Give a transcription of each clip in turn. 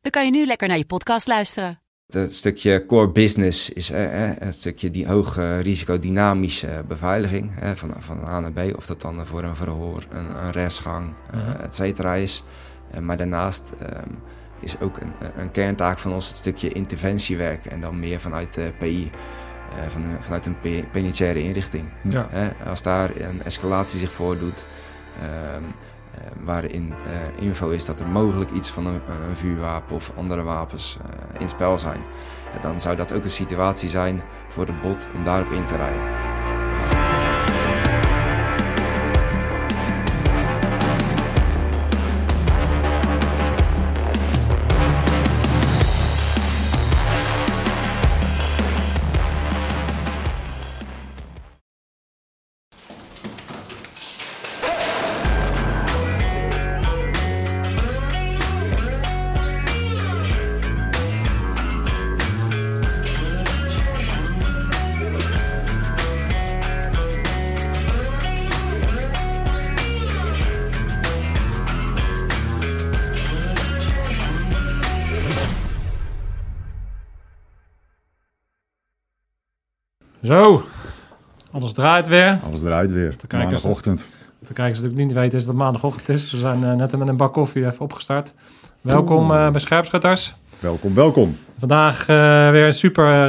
dan kan je nu lekker naar je podcast luisteren. Het stukje core business is eh, eh, het stukje die hoge risicodynamische beveiliging eh, van, van A naar B. Of dat dan voor een verhoor, een, een rechtsgang, uh, et cetera is. Eh, maar daarnaast ehm, is ook een, een, kerntaak van ons het stukje interventiewerk. En dan meer vanuit de PI, eh, van, vanuit een penitentiaire inrichting. Ja. als daar een escalatie zich voordoet... ehm, eh, waarin eh, info is dat er mogelijk iets van een, een vuurwapen of andere wapens eh, in spel zijn. Dan zou dat ook een situatie zijn voor het bot om daarop in te rijden. Zo, alles draait weer. Alles eruit weer. kijkers- Maandagochtend. De kijkers natuurlijk niet weten is dat het maandagochtend is. We zijn eh, net met een bak koffie even opgestart. Welkom eh, bij Scherpschutters. Welkom, welkom. Vandaag eh, weer een super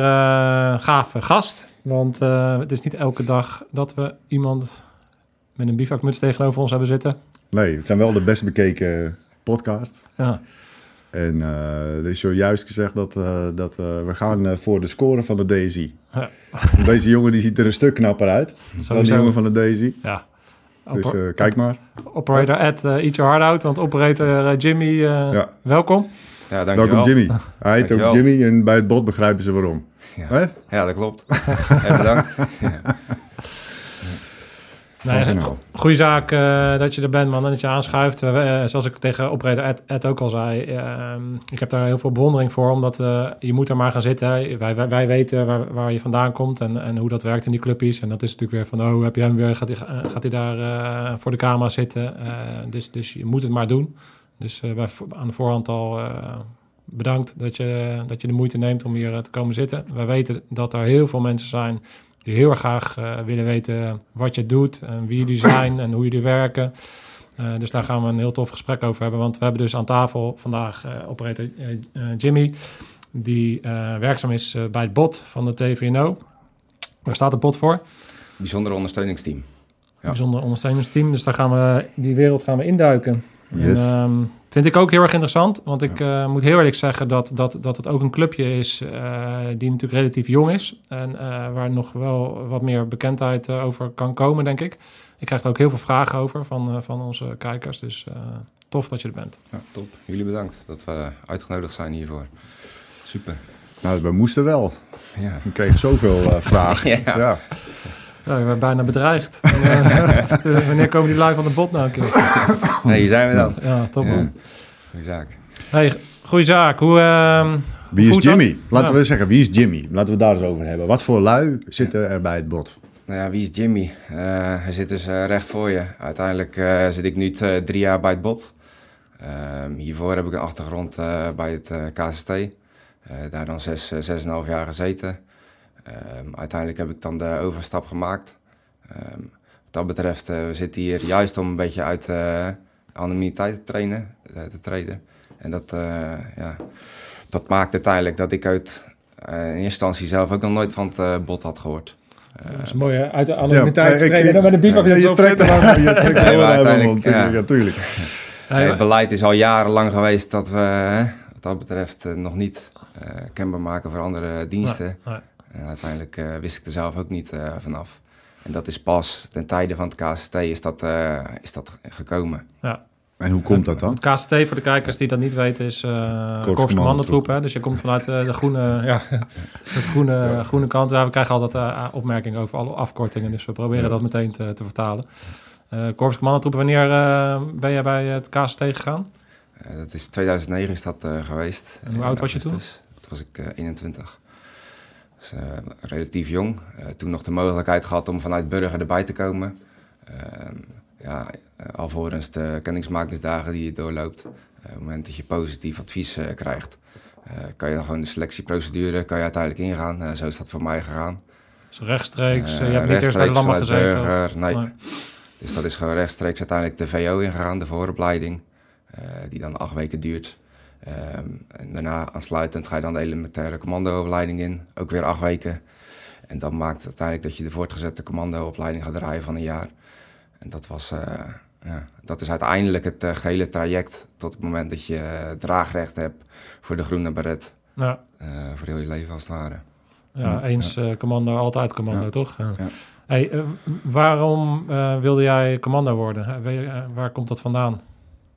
gave gast. Want het is niet elke dag dat we iemand met een bivakmuts tegenover ons hebben zitten. Nee, het zijn wel de best bekeken podcast. Ja, En eh, er is zojuist gezegd dat, eh, dat eh, we gaan voor de score van de DSI. Ja. Deze jongen die ziet er een stuk knapper uit dan de jongen van de DSI. ja. Dus Oper- eh, kijk maar. operator at uh, Eat Your Heart Out. Want operator Jimmy, eh, Ja. welkom. Ja, dankjewel. Welkom Jimmy. Hij heet ook. Jimmy en bij het bot begrijpen ze waarom. Ja, Hè? ja dat klopt. ja, bedankt. Ja. Nee, Van go- goeie zaak eh, dat je er bent, man, en dat je aanschuift. Eh, zoals ik tegen operator Ed, Ed ook al zei, ehm, ik heb daar heel veel bewondering voor, omdat eh, je moet er maar gaan zitten. hè. Wij, wij, wij weten waar, waar je vandaan komt en, en hoe dat werkt in die clubjes. En dat is natuurlijk weer van, oh, heb je hem weer? Gaat hij, gaat hij daar voor de camera zitten? Dus, dus je moet het maar doen. Dus bij, aan de voorhand al bedankt dat je, dat je de moeite neemt om hier te komen zitten. Wij weten dat er heel veel mensen zijn die heel erg graag eh, willen weten wat je doet en wie jullie zijn en hoe jullie werken. Eh, dus daar gaan we een heel tof gesprek over hebben. Want we hebben dus aan tafel vandaag eh operator Jimmy, die werkzaam is bij het bot van de TVNO. Waar staat het bot voor? Bijzonder ondersteuningsteam. Ja. Bijzonder ondersteuningsteam. Dus daar gaan we, die wereld gaan we induiken. Yes. En, ehm, vind ik ook heel erg interessant. Want ik eh, moet heel eerlijk zeggen dat, dat, dat het ook een clubje is eh, die natuurlijk relatief jong is. En eh, waar nog wel wat meer bekendheid over kan komen, denk ik. Ik krijg er ook heel veel vragen over van, eh, van onze kijkers. Dus eh, tof dat je er bent. Ja, top. Jullie bedankt dat we uitgenodigd zijn hiervoor. Super. Nou, we moesten wel. Ja. We kregen zoveel eh, vragen. Ja. ja. Ja, ik ben bijna bedreigd. Eh, wanneer komen die live aan de bot nou een keer? Nee, hier zijn we dan. Ja, top man. Ja. Goeie zaak. Hey, goeie zaak. Hoe, ehm, Wie is dat? Jimmy? Laten Ja. we zeggen, wie is Jimmy? Laten we het daar eens over hebben. Wat voor lui zitten er bij het bot? Nou ja, wie is Jimmy? Eh, hij zit dus eh, recht voor je. Uiteindelijk eh, zit ik nu eh, drie jaar bij het bot. Ehm, hiervoor heb ik een achtergrond eh, bij het eh, KST. Eh, daar dan zes, zes en een half jaar gezeten. Ehm, uiteindelijk heb ik dan de overstap gemaakt. Ehm, wat dat betreft, eh, we zitten hier juist om een beetje uit eh anonimiteit te trainen, eh, te treden. En dat, eh, ja, dat maakt uiteindelijk dat ik uit eh, in eerste instantie zelf ook nog nooit van het eh, bot had gehoord. Eh, dat is mooi hè? Uit de anonimiteit Ja, ik- trainen. Dan met een bivak Ja, je trekt er je trekt er uit ja. Ja, tuurlijk. Hey, het beleid is al jarenlang geweest dat we hè, wat dat betreft nog niet eh, kenbaar maken voor andere diensten. En uiteindelijk eh, wist ik er zelf ook niet eh, vanaf. En dat is pas ten tijde van het KST is dat, eh, is dat gekomen. Ja. En hoe komt dat dan? Het KCT, voor de kijkers die dat niet weten, is uh, Korps. Hè? Dus je komt vanuit uh, de groene, ja, de groene, ja. groene kant. Ja, we krijgen altijd uh, opmerkingen over alle afkortingen, dus we proberen ja. dat meteen te, te vertalen. Uh, Korps wanneer ben jij bij het KCT gegaan? dat is 2009 is dat geweest. En hoe oud was je toen? Toen was ik 21. Dus, relatief jong. toen nog de mogelijkheid gehad om vanuit Burger erbij te komen. Ehm, ja, alvorens de kennismakingsdagen die je doorloopt. op het moment dat je positief advies krijgt, kan je dan gewoon de selectieprocedure kan je uiteindelijk ingaan. zo is dat voor mij gegaan. Dus rechtstreeks, je hebt niet eerst bij de Lammer gezeten? Burger, nee. nee. Dus dat is gewoon rechtstreeks uiteindelijk de VO ingegaan, de vooropleiding, die dan acht weken duurt. Um, en daarna aansluitend ga je dan de elementaire commandoopleiding in, ook weer acht weken. En dat maakt uiteindelijk dat je de voortgezette commandoopleiding gaat draaien van een jaar. En dat, was, uh, ja, dat is uiteindelijk het uh, gehele traject tot het moment dat je uh, draagrecht hebt voor de groene beret. Ja. voor heel je leven als het ware. Ja, eens commando, altijd commando, toch? Ja. Hey, waarom wilde jij commando worden? waar komt dat vandaan?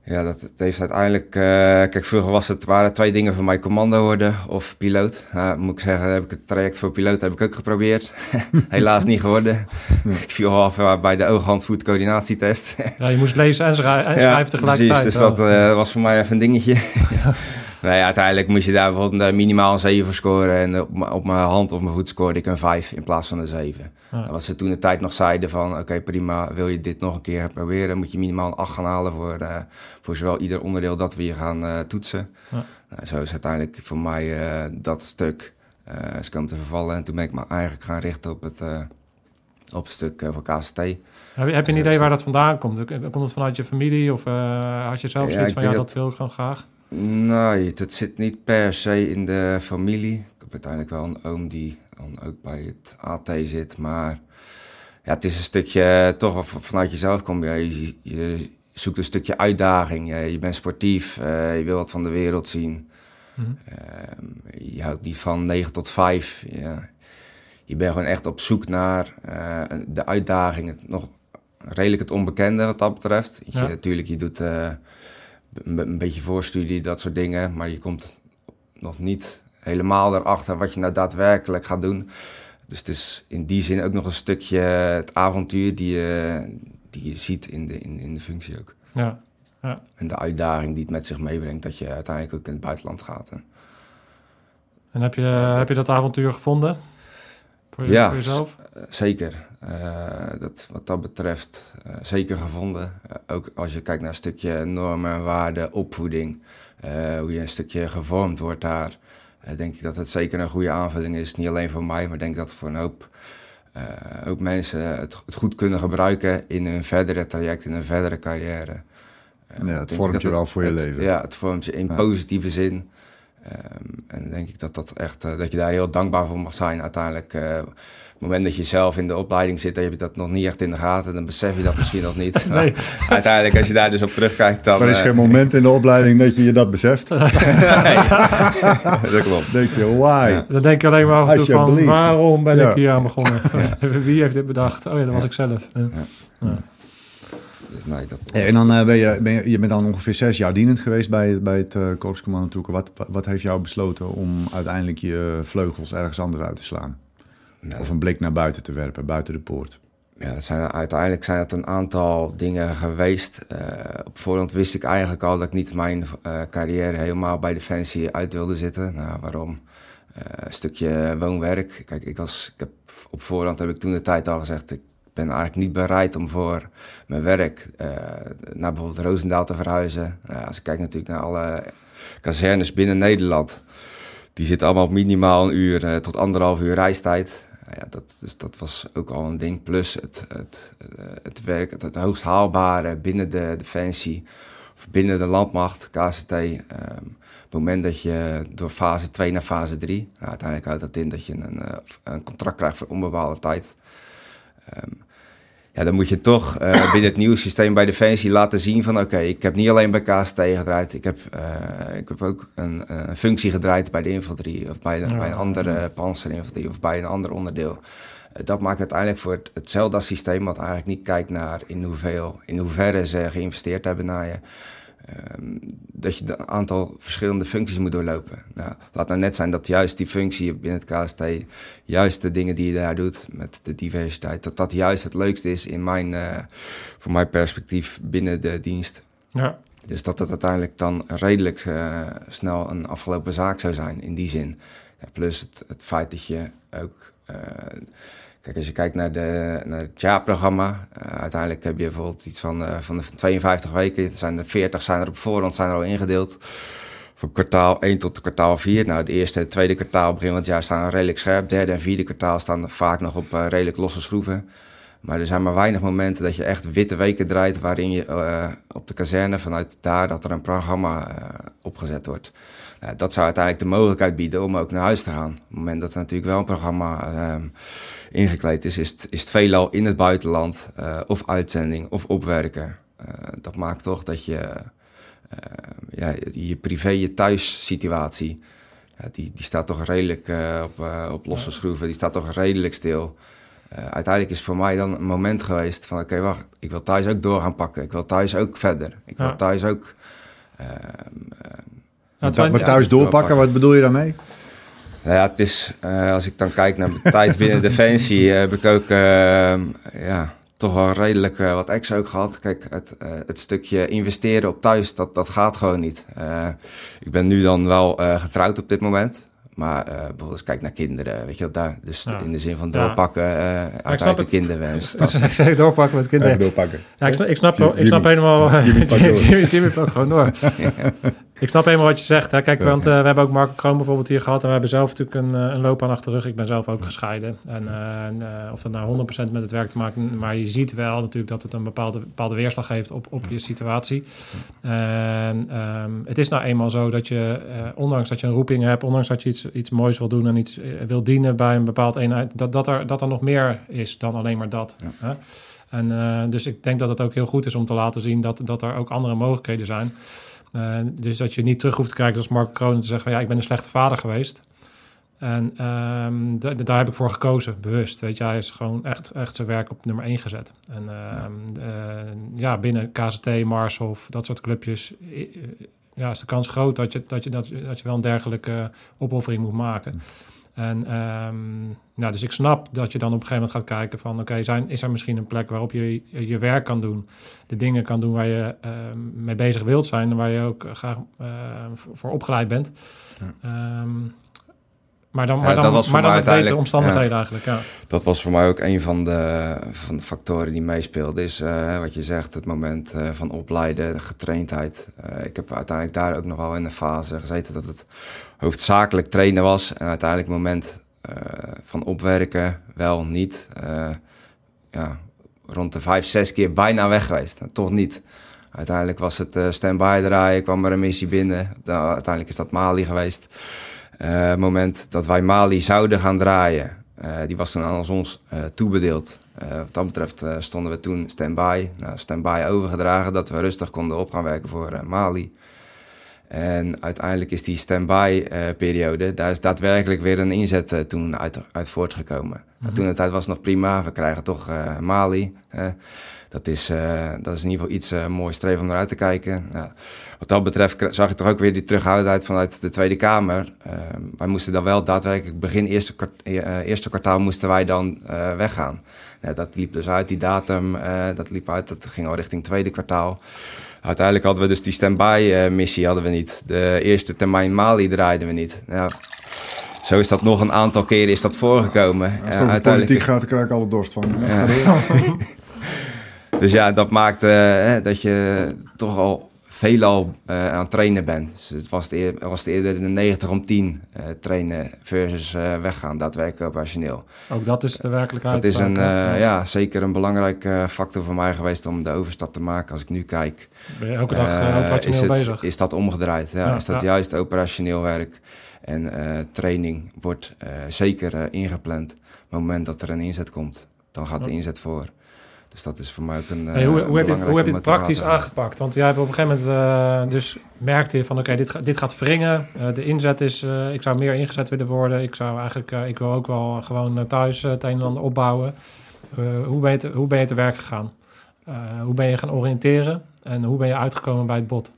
Ja, dat, dat heeft uiteindelijk... Uh, kijk, vroeger was het, waren twee dingen voor mij. Commando worden of piloot. Nou, moet ik zeggen, heb ik het traject voor piloot heb ik ook geprobeerd. Helaas niet geworden. ik viel af uh, bij de oog-hand-voet coördinatietest. ja, je moest lezen en, schrij en schrijven tegelijkertijd. Precies, dus dat uh, was voor mij even een dingetje. nee, uiteindelijk moest je daar bijvoorbeeld minimaal een 7 voor scoren. En op, op mijn hand of mijn voet scoorde ik een 5 in plaats van een 7. Ja. Wat ze toen de tijd nog zeiden van... oké, okay, prima, wil je dit nog een keer proberen... moet je minimaal een 8 gaan halen voor, uh, voor zowel ieder onderdeel dat we je gaan uh, toetsen. Ja. Nou, zo is uiteindelijk voor mij uh, dat stuk komen te vervallen. En toen ben ik me eigenlijk gaan richten op het, op stuk voor KCT. Heb je, heb je een idee waar dat vandaan komt? Komt het vanuit je familie of had je zelf zoiets ja, van... ja, dat wil ik gewoon graag? Nee, het zit niet per se in de familie. Ik heb uiteindelijk wel een oom die dan ook bij het AT zit. Maar ja, het is een stukje toch vanuit jezelf komt. Ja, je, je zoekt een stukje uitdaging. Je, je bent sportief, uh, je wil wat van de wereld zien. Mm-hmm. Uh, je houdt niet van 9 tot 5. Ja. Je bent gewoon echt op zoek naar uh, de uitdaging. Het, nog redelijk het onbekende wat dat betreft. Ja. Je, natuurlijk, je doet een, een beetje voorstudie, dat soort dingen. Maar je komt nog niet helemaal erachter wat je nou daadwerkelijk gaat doen. Dus het is in die zin ook nog een stukje het avontuur die je, die je ziet in de, in, in de functie ook. Ja, ja. En de uitdaging die het met zich meebrengt dat je uiteindelijk ook in het buitenland gaat. En, en heb, je, heb je dat avontuur gevonden? Voor, je, ja, voor jezelf? zeker. Uh, dat, wat dat betreft uh, zeker gevonden. Uh, ook als je kijkt naar een stukje normen, waarden, opvoeding. hoe je een stukje gevormd wordt daar denk ik dat het zeker een goede aanvulling is. Niet alleen voor mij, maar denk dat voor een hoop, uh, hoop mensen het, het, goed kunnen gebruiken in hun verdere traject, in hun verdere carrière. Uh, ja, het vormt je wel voor je leven. Ja, het vormt je in ja. positieve zin. Um, en denk ik dat, dat, echt, dat je daar heel dankbaar voor mag zijn uiteindelijk het moment dat je zelf in de opleiding zit, dan heb je dat nog niet echt in de gaten. Dan besef je dat misschien nog niet. Nee. uiteindelijk, als je daar dus op terugkijkt, dan... Er is uh, geen moment in de opleiding dat je je dat beseft. nee, dat klopt. denk je, why? Ja. Dan denk je alleen maar af en toe van, waarom ben ja. ik hier aan begonnen? Wie heeft dit bedacht? Oh ja, dat was ik zelf. Dus nee, dat... en dan uh, ben, je, ben je, je bent dan ongeveer zes jaar dienend geweest bij, bij het uh, Korpscommando Troeken. Wat, wat heeft jou besloten om uiteindelijk je vleugels ergens anders uit te slaan? Ja. Of een blik naar buiten te werpen, buiten de poort. Ja, dat zijn, uiteindelijk zijn het een aantal dingen geweest. Uh, op voorhand wist ik eigenlijk al dat ik niet mijn uh, carrière helemaal bij Defensie uit wilde zitten. Nou, waarom? Uh, een stukje woonwerk. Kijk, ik was, ik heb, op voorhand heb ik toen de tijd al gezegd... ik ben eigenlijk niet bereid om voor mijn werk naar bijvoorbeeld Roosendaal te verhuizen. Nou, als ik kijk natuurlijk naar alle kazernes binnen Nederland... die zitten allemaal op minimaal een uur tot anderhalf uur reistijd nou ja, dat, dus dat was ook al een ding. Plus het, het, het werk, het, het hoogst haalbare binnen de defensie, of binnen de landmacht, KCT. Um, op het moment dat je door fase 2 naar fase 3, nou, uiteindelijk houdt dat in dat je een, een contract krijgt voor onbepaalde tijd. Um, ja, dan moet je toch uh, binnen het nieuwe systeem bij Defensie laten zien van oké, okay, ik heb niet alleen bij KST gedraaid, ik heb, uh, ik heb ook een, een, functie gedraaid bij de infanterie of bij, de, ja, bij een andere panzerinfanterie of bij een ander onderdeel. dat maakt uiteindelijk voor het, hetzelfde systeem, wat eigenlijk niet kijkt naar in, hoeveel, in hoeverre ze geïnvesteerd hebben naar je. Ehm, dat je een aantal verschillende functies moet doorlopen. Nou, laat nou net zijn dat juist die functie binnen het KST, juist de dingen die je daar doet met de diversiteit, dat dat juist het leukste is in mijn, uh, voor mijn perspectief binnen de dienst. Ja. Dus dat het uiteindelijk dan redelijk uh, snel een afgelopen zaak zou zijn in die zin. Ja, plus het, het, feit dat je ook. Uh, kijk, als je kijkt naar, de, naar het jaarprogramma, uh, uiteindelijk heb je bijvoorbeeld iets van, van de 52 weken, zijn er 40 zijn er op voorhand zijn er al ingedeeld. Van kwartaal 1 tot kwartaal 4. Nou, het eerste en tweede kwartaal begin van het jaar staan redelijk scherp. Derde en vierde kwartaal staan vaak nog op redelijk losse schroeven. Maar er zijn maar weinig momenten dat je echt witte weken draait waarin je op de kazerne vanuit daar dat er een programma opgezet wordt. Uh, dat zou uiteindelijk de mogelijkheid bieden om ook naar huis te gaan. Op het moment dat er natuurlijk wel een programma ehm, ingekleed is, is het, is het veelal in het buitenland of uitzending of opwerken. dat maakt toch dat je ja, je privé, je thuissituatie, ja, die, die staat toch redelijk op, op losse schroeven, die staat toch redelijk stil. Uh, uiteindelijk is voor mij dan een moment geweest van... oké, wacht, ik wil thuis ook door gaan pakken. Ik wil thuis ook verder. Ik wil thuis ook... Uh, uh, maar thuis doorpakken, wat bedoel je daarmee? Nou ja, het is, uh, als ik dan kijk naar mijn tijd binnen Defensie... heb ik ook ehm, ja, toch wel redelijk wat extra ook gehad. Kijk, het, het stukje investeren op thuis, dat, dat gaat gewoon niet. ik ben nu dan wel getrouwd op dit moment... Maar uh, bijvoorbeeld als kijk naar kinderen, weet je wat daar, dus in de zin van doorpakken, uh, uit eigen kinderwens. ik zeg doorpakken met kinderen. doorpakken. Ja, ik, ik snap, ik snap helemaal, Jimmy, Jimmy, Jimmy door. Ik snap helemaal wat je zegt. Hè. Kijk, want uh, we hebben ook Marco Kroon bijvoorbeeld hier gehad. En we hebben zelf natuurlijk een, een loopbaan achter de rug. Ik ben zelf ook gescheiden. En uh, of dat nou 100% met het werk te maken... Maar je ziet wel natuurlijk dat het een bepaalde, bepaalde weerslag heeft op, op je situatie. En um, het is nou eenmaal zo dat je, ondanks dat je een roeping hebt... ondanks dat je iets, iets moois wil doen en iets wil dienen bij een bepaald eenheid... dat, dat, er, dat er nog meer is dan alleen maar dat. Ja. Hè? En dus ik denk dat het ook heel goed is om te laten zien dat, dat er ook andere mogelijkheden zijn. Uh, dus dat je niet terug hoeft te kijken als Mark Kroon te zeggen van ja, ik ben een slechte vader geweest. En um, daar heb ik voor gekozen, bewust. Weet je, hij is gewoon echt, echt zijn werk op nummer 1 gezet. En uh, ja. Uh, ja. binnen KZT, Marshof, dat soort clubjes, ja, is de kans groot dat je, dat je, dat, dat je wel een dergelijke opoffering moet maken. En um, nou, dus ik snap dat je dan op een gegeven moment gaat kijken van... oké, okay, is er misschien een plek waarop je je werk kan doen... de dingen kan doen waar je um, mee bezig wilt zijn... en waar je ook graag uh, voor opgeleid bent. Ja. Um, maar dan, maar dan, maar dan met betere omstandigheden eigenlijk, ja. Dat was voor mij ook een van de, van de factoren die meespeelde. Is uh, wat je zegt, het moment uh, van opleiden, getraindheid. Uh, ik heb uiteindelijk daar ook nog wel in een fase gezeten... dat het hoofdzakelijk trainen was. En uiteindelijk het moment van opwerken wel niet. ja, rond de vijf, zes keer bijna weg geweest. toch niet. Uiteindelijk was het stand-by draaien, kwam er een missie binnen. uiteindelijk is dat Mali geweest... Uh, moment dat wij Mali zouden gaan draaien, uh, die was toen aan ons uh, toebedeeld. wat dat betreft stonden we toen stand-by. Nou, stand-by overgedragen dat we rustig konden op gaan werken voor Mali. En uiteindelijk is die stand-by-periode, daar is daadwerkelijk weer een inzet toen uit, uit voortgekomen. Mm -hmm. Toen de tijd was het nog prima, we krijgen toch Mali. Dat is, uh, dat is in ieder geval iets uh, moois streven om eruit te kijken. Wat dat betreft zag je toch ook weer die terughoudendheid vanuit de Tweede Kamer. Uh, wij moesten dan wel daadwerkelijk begin eerste, eerste kwartaal moesten wij dan weggaan. Nou, dat liep dus uit, die datum, dat liep uit, dat ging al richting tweede kwartaal. Uiteindelijk hadden we dus die stand-by missie hadden we niet. De eerste termijn Mali draaiden we niet. Nou, zo is dat nog een aantal keren is dat voorgekomen. Als het over politiek gaat, dan krijg ik alle dorst van. Ja. Dus ja, dat maakt uh, dat je toch al veelal uh, aan het trainen bent. Dus het was, het was eerder de 90 om 10 uh, eh, trainen versus weggaan, daadwerkelijk operationeel. Ook dat is de werkelijkheid. Dat is een, ja. ja. zeker een belangrijke factor voor mij geweest om de overstap te maken. Als ik nu kijk, ben je elke dag operationeel is het, bezig? Is dat omgedraaid? Ja, ja is dat juist operationeel werk? En training wordt zeker ingepland. Op het moment dat er een inzet komt, dan gaat de inzet voor. Dus dat is voor mij ook een. Hey, hoe, een hoe, heb je het, hoe heb je het praktisch aangepakt? Want jij hebt op een gegeven moment eh, dus merkte je van oké, dit, dit gaat wringen. Eh, de inzet is, eh, ik zou meer ingezet willen worden. Ik zou eigenlijk, eh, ik wil ook wel gewoon eh, thuis eh, het een en ander opbouwen. Eh, hoe, ben je te, hoe ben je te werk gegaan? Eh, hoe ben je gaan oriënteren? En hoe ben je uitgekomen bij het bot?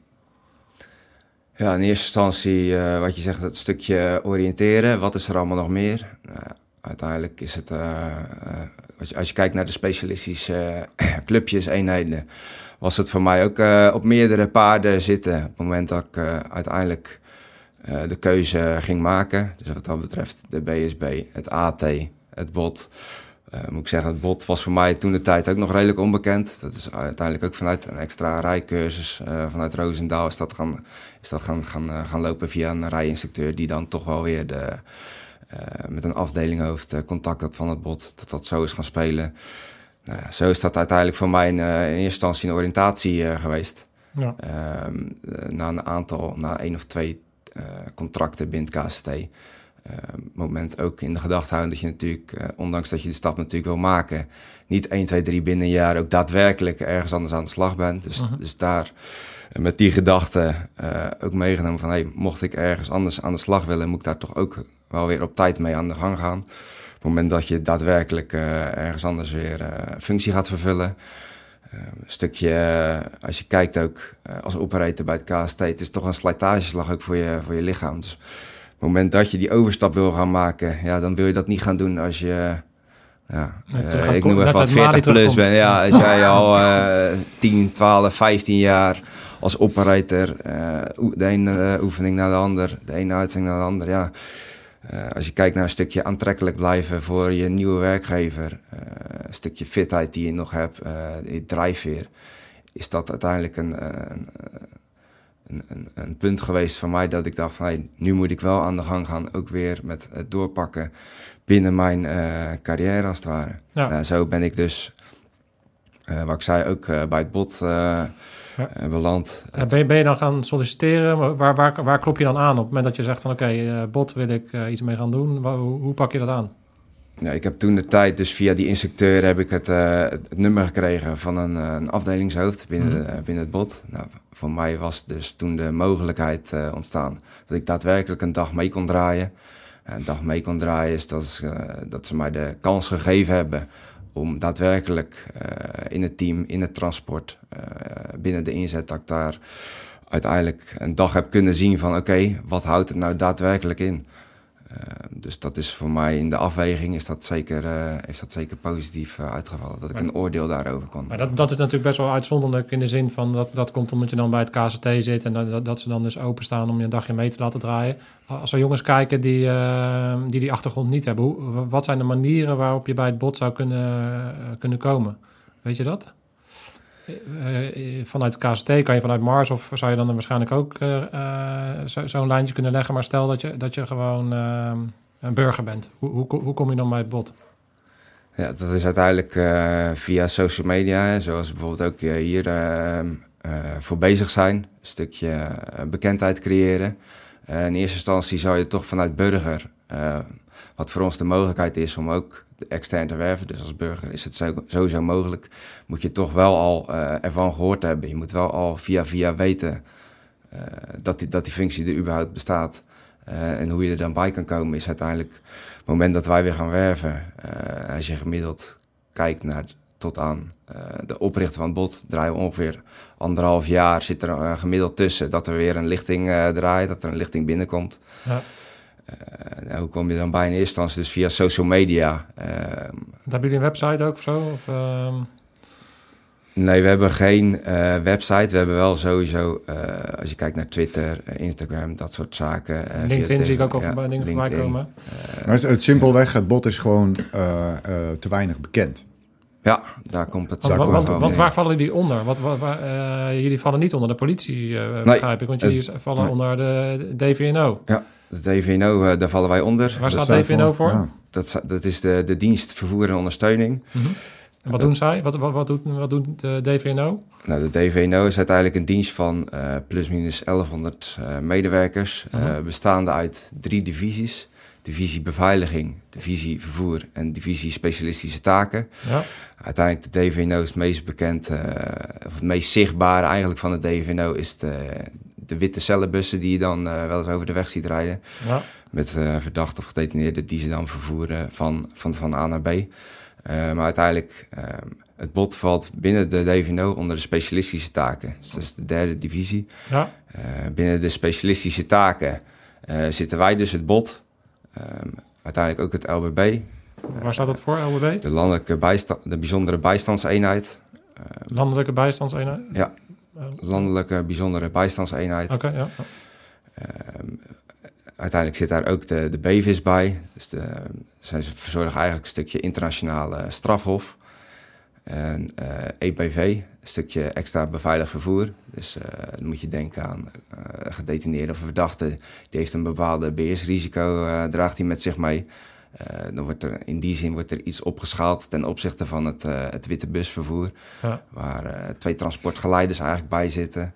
Ja, in eerste instantie, eh, wat je zegt, het stukje oriënteren. Wat is er allemaal nog meer? Nou, uiteindelijk is het, eh, eh, als, als je kijkt naar de specialistische eh, clubjes, eenheden, was het voor mij ook eh, op meerdere paarden zitten. Op het moment dat ik eh, uiteindelijk de keuze ging maken. Dus wat dat betreft de BSB, het AT, het BOT. Moet ik zeggen, het BOT was voor mij toen de tijd ook nog redelijk onbekend. Dat is uiteindelijk ook vanuit een extra rijcursus vanuit Roosendaal is dat gaan, is dat gaan, gaan, gaan lopen via een rijinstructeur die dan toch wel weer de, met een afdelinghoofd uh, contact had van het BOT, dat dat zo is gaan spelen. Nou ja, zo is dat uiteindelijk voor mij in, uh, in eerste instantie een oriëntatie geweest. Ja. Uh, na een aantal, na één of twee contracten binnen KST. Uh, moment ook in de gedachte houden dat je natuurlijk, uh, ondanks dat je de stap natuurlijk wil maken, niet 1, 2, 3 binnen een jaar ook daadwerkelijk ergens anders aan de slag bent. Dus, uh -huh. dus daar met die gedachte ook meegenomen van, hey, mocht ik ergens anders aan de slag willen, moet ik daar toch ook wel weer op tijd mee aan de gang gaan. Op het moment dat je daadwerkelijk uh, ergens anders weer uh, functie gaat vervullen. Uh, een stukje, als je kijkt ook als operator bij het KST, het is toch een slijtageslag ook voor je, voor je lichaam. Dus op het moment dat je die overstap wil gaan maken, ja, dan wil je dat niet gaan doen als je, ja, uh, ik noem even wat 40 plus bent. Ja, als jij al uh, 10, 12, 15 jaar als operator uh, de ene oefening naar de ander, de ene uitzending naar de ander, ja. Uh, als je kijkt naar een stukje aantrekkelijk blijven voor je nieuwe werkgever, uh, een stukje fitheid die je nog hebt, die drijfveer, is dat uiteindelijk een, een, een, een, een, punt geweest voor mij dat ik dacht van hey, nu moet ik wel aan de gang gaan, ook weer met het doorpakken binnen mijn carrière als het ware. Ja. Nou, zo ben ik dus, wat ik zei, ook bij het bot ja. beland. Ben je, ben je, dan gaan solliciteren? Waar, waar, waar klop je dan aan op het moment dat je zegt van oké, okay, uh, bot wil ik uh, iets mee gaan doen? Hoe, hoe, pak je dat aan? Ja, ik heb toen de tijd, dus via die instructeur heb ik het, het nummer gekregen van een, een afdelingshoofd binnen, mm. binnen het bot. Nou, voor mij was dus toen de mogelijkheid ontstaan dat ik daadwerkelijk een dag mee kon draaien. Een dag mee kon draaien is dat, is, dat ze mij de kans gegeven hebben om daadwerkelijk in het team, in het transport, binnen de inzet, dat ik daar uiteindelijk een dag heb kunnen zien van oké, okay, wat houdt het nou daadwerkelijk in? Uh, dus dat is voor mij in de afweging is dat zeker, is dat zeker positief uitgevallen, dat ik een oordeel daarover kon. Maar dat, dat is natuurlijk best wel uitzonderlijk in de zin van dat, dat komt omdat je dan bij het KCT zit en dat, dat ze dan dus openstaan om je een dagje mee te laten draaien. Als er jongens kijken die die, die achtergrond niet hebben, hoe, wat zijn de manieren waarop je bij het bot zou kunnen, kunnen komen? Weet je dat? Uh, vanuit KST kan je vanuit Mars of zou je dan waarschijnlijk ook uh, zo'n zo lijntje kunnen leggen. Maar stel dat je, dat je gewoon een burger bent. Hoe, hoe, hoe, kom je dan bij het bot? Ja, dat is uiteindelijk via social media, zoals bijvoorbeeld ook hier voor bezig zijn. Een stukje bekendheid creëren. in eerste instantie zou je toch vanuit burger, wat voor ons de mogelijkheid is om ook extern te werven. Dus als burger is het sowieso mogelijk. Moet je toch wel al uh, ervan gehoord hebben. Je moet wel al via via weten uh, dat, die, dat die functie er überhaupt bestaat. Uh, en hoe je er dan bij kan komen is uiteindelijk het moment dat wij weer gaan werven. als je gemiddeld kijkt naar tot aan de oprichter van het bot, draaien we ongeveer anderhalf jaar. Zit er gemiddeld tussen dat er weer een lichting draait, dat er een lichting binnenkomt. Ja. Uh, nou, hoe kom je dan bij in eerste instantie? Dus via social media. Uh, hebben jullie een website ook of zo? Of, uh... Nee, we hebben geen uh, website. We hebben wel sowieso, als je kijkt naar Twitter, Instagram, dat soort zaken. LinkedIn zie ik ook al ja, bij dingen voorbij komen. maar het, het, simpelweg, het bot is gewoon te weinig bekend. Ja, daar komt het want, want, want, want waar vallen die onder? Wat, waar, waar, jullie vallen niet onder de politie, begrijp ik. Want jullie vallen nee. onder de DVNO. Ja, de DVNO, uh, daar vallen wij onder. Waar staat DVNO voor? Ja. Dat, dat is de, de dienst vervoer en ondersteuning. Mm -hmm. En wat doen zij? Wat, wat, wat, doet, wat doet de DVNO? Nou, de DVNO is uiteindelijk een dienst van uh, plusminus 1100 uh, medewerkers, -hmm. bestaande uit drie divisies. divisie beveiliging, divisie vervoer en divisie specialistische taken. Ja. Uiteindelijk de DVNO is het meest bekend, eh, of het meest zichtbare eigenlijk van de DVNO is de, de witte cellenbussen die je dan eh, wel eens over de weg ziet rijden. Ja. Met verdachten of gedetineerden die ze dan vervoeren van, van, van A naar B. Eh, maar uiteindelijk, eh, het bot valt binnen de DVNO onder de specialistische taken. Dus dat is de derde divisie. Ja. Binnen de specialistische taken zitten wij dus het bot. Ehm, uiteindelijk ook het LBB, Waar staat dat voor, LBB? de landelijke bijstand, de bijzondere bijstandseenheid. Landelijke bijstandseenheid? Ja, landelijke bijzondere bijstandseenheid. Oké, ja. Ehm, uiteindelijk zit daar ook de, de BVIS bij. Dus de, zij verzorgen eigenlijk een stukje internationale strafhof. En eh, EPV, een stukje extra beveiligd vervoer. Dus eh, dan moet je denken aan eh gedetineerde of verdachte. Die heeft een bepaalde beheersrisico, eh, draagt hij met zich mee. Eh, dan wordt er in die zin wordt er iets opgeschaald ten opzichte van het, eh, het witte busvervoer. Ja. Waar eh, twee transportgeleiders eigenlijk bij zitten.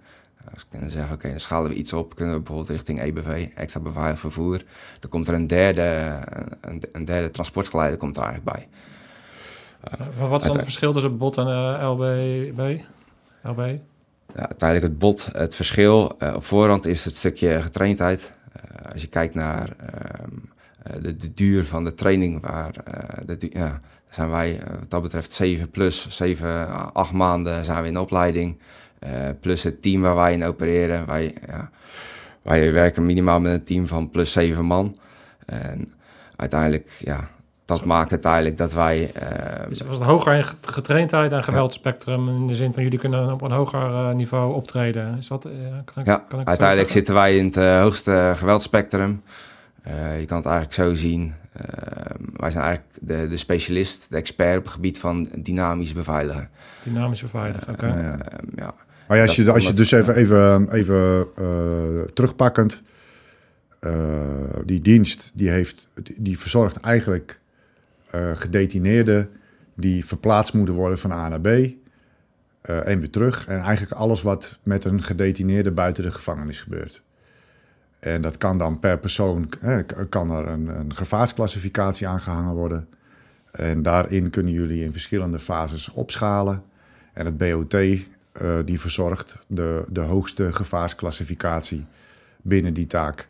Als we kunnen zeggen, oké, dan schalen we iets op. Kunnen we bijvoorbeeld richting EBV, extra beveiligd vervoer. Dan komt er een derde, een, een derde transportgeleider komt er eigenlijk bij. Wat is dan het verschil tussen bot en LBB? LB? Ja, uiteindelijk het bot, het verschil op voorhand is het stukje getraindheid. Als je kijkt naar ehm, eh, de, de duur van de training, waar eh, de, ja, zijn wij eh, wat dat betreft 7 plus, 7, 8 maanden zijn we in opleiding. Eh, plus het team waar wij in opereren. Wij, ja, wij werken minimaal met een team van plus 7 man. En uiteindelijk, ja, dat maakt het eigenlijk dat wij... eh, Dus was het hoger in get- getraindheid en geweldspectrum in de zin van jullie kunnen op een hoger eh, niveau optreden? Is dat, eh, kan ik, Ja, kan ik uiteindelijk zitten wij in het eh, hoogste geweldspectrum. Eh, je kan het eigenlijk zo zien. Eh, wij zijn eigenlijk de, de specialist, de expert op het gebied van dynamisch beveiligen. Dynamisch beveiligen, oké. Ja, ja. Ehm, ja. Maar ja, als je, als je dus even, even, even eh, terugpakkend. eh, die dienst die, heeft, die, verzorgt eigenlijk eh, gedetineerden die verplaatst moeten worden van A naar B. eh, en weer terug. En eigenlijk alles wat met een gedetineerde buiten de gevangenis gebeurt. En dat kan dan per persoon, eh, kan er een, een gevaarsclassificatie aangehangen worden. En daarin kunnen jullie in verschillende fases opschalen. En het BOT eh, die verzorgt de, de hoogste gevaarsclassificatie binnen die taak.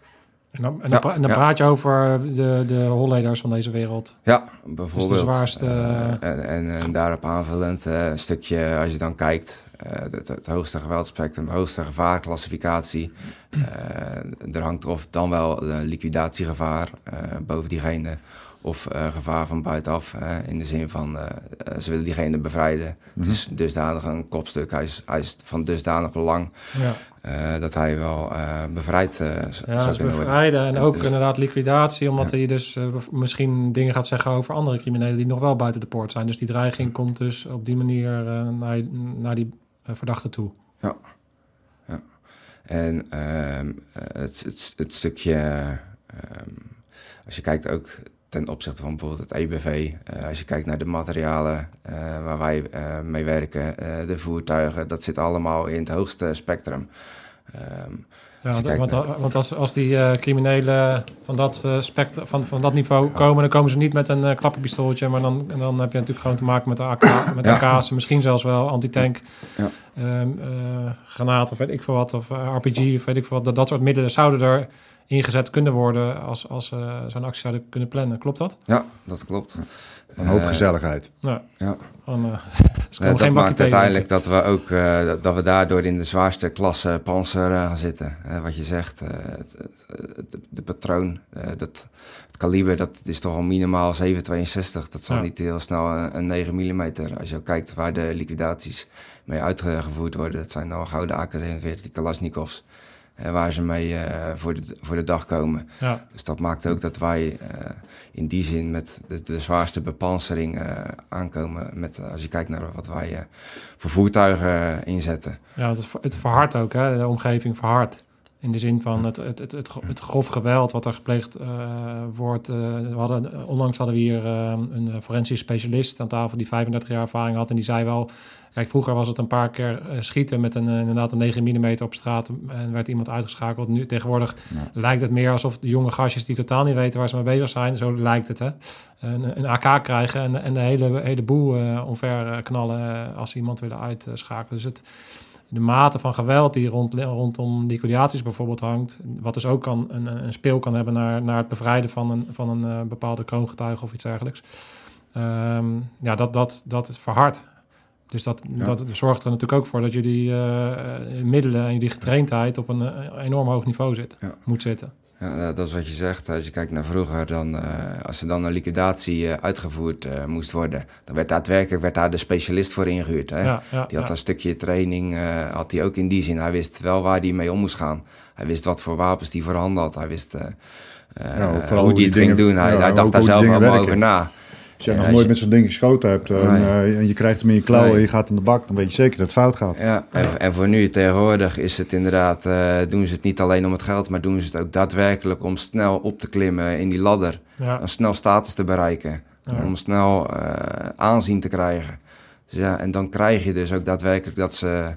En dan, en dan, Ja, pra- en dan ja. praat je over de, de holleders van deze wereld. Ja, bijvoorbeeld. zwaarste- eh, en, en, en daarop aanvullend eh, een stukje, als je dan kijkt, het, het hoogste geweldspectrum, de hoogste gevaarclassificatie. eh, er hangt of dan wel een liquidatiegevaar eh, boven diegene. Of eh, gevaar van buitenaf, eh, in de zin van eh, eh, ze willen diegene bevrijden. Het is dusdanig een kopstuk, hij is, hij is van dusdanig belang Ja, eh, dat hij wel eh, bevrijd eh, ja bevrijden. En ook Dus- inderdaad liquidatie, omdat hij dus eh, misschien dingen gaat zeggen over andere criminelen die nog wel buiten de poort zijn. Dus die dreiging komt dus op die manier eh, naar, naar die eh, verdachte toe. En ehm, eh, het, het, het stukje, ehm, als je kijkt ook ten opzichte van bijvoorbeeld het EBV, eh, als je kijkt naar de materialen eh, waar wij mee werken, de voertuigen, dat zit allemaal in het hoogste spectrum. Ehm, Ja, want, want, naar- want als, als die eh, criminelen van dat, eh, spect- van, van dat niveau komen, dan komen ze niet met een eh, klappenpistooltje, maar dan, en dan heb je natuurlijk gewoon te maken met, de AK, met Ja. AK's en misschien zelfs wel antitank, Ja. eh, granaten of weet ik veel wat, of RPG of weet ik veel wat. Dat, dat soort middelen zouden er ingezet kunnen worden als, als ze zo'n actie zouden kunnen plannen. Klopt dat? ja, dat klopt. Een hoop Eh, gezelligheid. Ja. gewoon, eh, ze komen dat maakt uiteindelijk dat we ook eh, dat, we daardoor in de zwaarste klasse panzer eh, gaan zitten. Eh, wat je zegt, eh, het, het, het- de patroon, eh, dat, het kaliber, dat is toch al minimaal 762. Dat zal Ja. niet heel snel een, een 9 mm. Als je ook kijkt waar de liquidaties mee uitgevoerd worden, dat zijn dan gouden AK-47 Kalashnikovs. Eh, waar ze mee eh, voor, de, voor de dag komen. Ja, Dus dat maakt ook dat wij eh, in die zin met de, de zwaarste bepansering aankomen. Met, als je kijkt naar wat wij voor voertuigen inzetten. ja het, is- het verhardt ook, hè? de omgeving verhardt. In de zin van het, het, het, het, het grof geweld wat er gepleegd uh, wordt. Uh, we hadden, onlangs hadden we hier uh, een forensisch specialist aan tafel die 35 jaar ervaring had. En die zei wel, kijk vroeger was het een paar keer schieten met een, inderdaad een 9 mm op straat. En werd iemand uitgeschakeld. Nu tegenwoordig ja. lijkt het meer alsof de jonge gastjes die totaal niet weten waar ze mee bezig zijn. Zo lijkt het hè. Een, een AK krijgen en, en de hele, hele boel omver knallen als ze iemand willen uitschakelen. Dus het de mate van geweld die rond, rondom liquidaties bijvoorbeeld hangt, wat dus ook kan, een, een speel kan hebben naar, naar het bevrijden van een, van een uh, bepaalde kroongetuige of iets dergelijks. Um, ja, dat, dat, dat is verhard. Dus dat, dat zorgt er natuurlijk ook voor dat je die uh, middelen en die getraindheid op een enorm hoog niveau zit, moet zitten. Ja, dat is wat je zegt. Als je kijkt naar vroeger, dan, uh, als er dan een liquidatie uh, uitgevoerd uh, moest worden, dan werd daadwerkelijk werd daar de specialist voor ingehuurd. Hè? Ja, ja, die had een stukje training, had hij ook in die zin. Hij wist wel waar hij mee om moest gaan. Hij wist wat voor wapens hij voorhanden had. Hij wist hoe hij het ging doen. Hij, hij dacht daar zelf allemaal over na. Als je nog nooit met zo'n ding geschoten hebt en, uh, en, je krijgt hem in je klauwen en je gaat in de bak, dan weet je zeker dat het fout gaat. Ja, en, en voor nu tegenwoordig is het inderdaad, uh, doen ze het niet alleen om het geld, maar doen ze het ook daadwerkelijk om snel op te klimmen in die ladder. Ja. Om snel status te bereiken. Om snel uh, aanzien te krijgen. Dus ja, en dan krijg je dus ook daadwerkelijk dat ze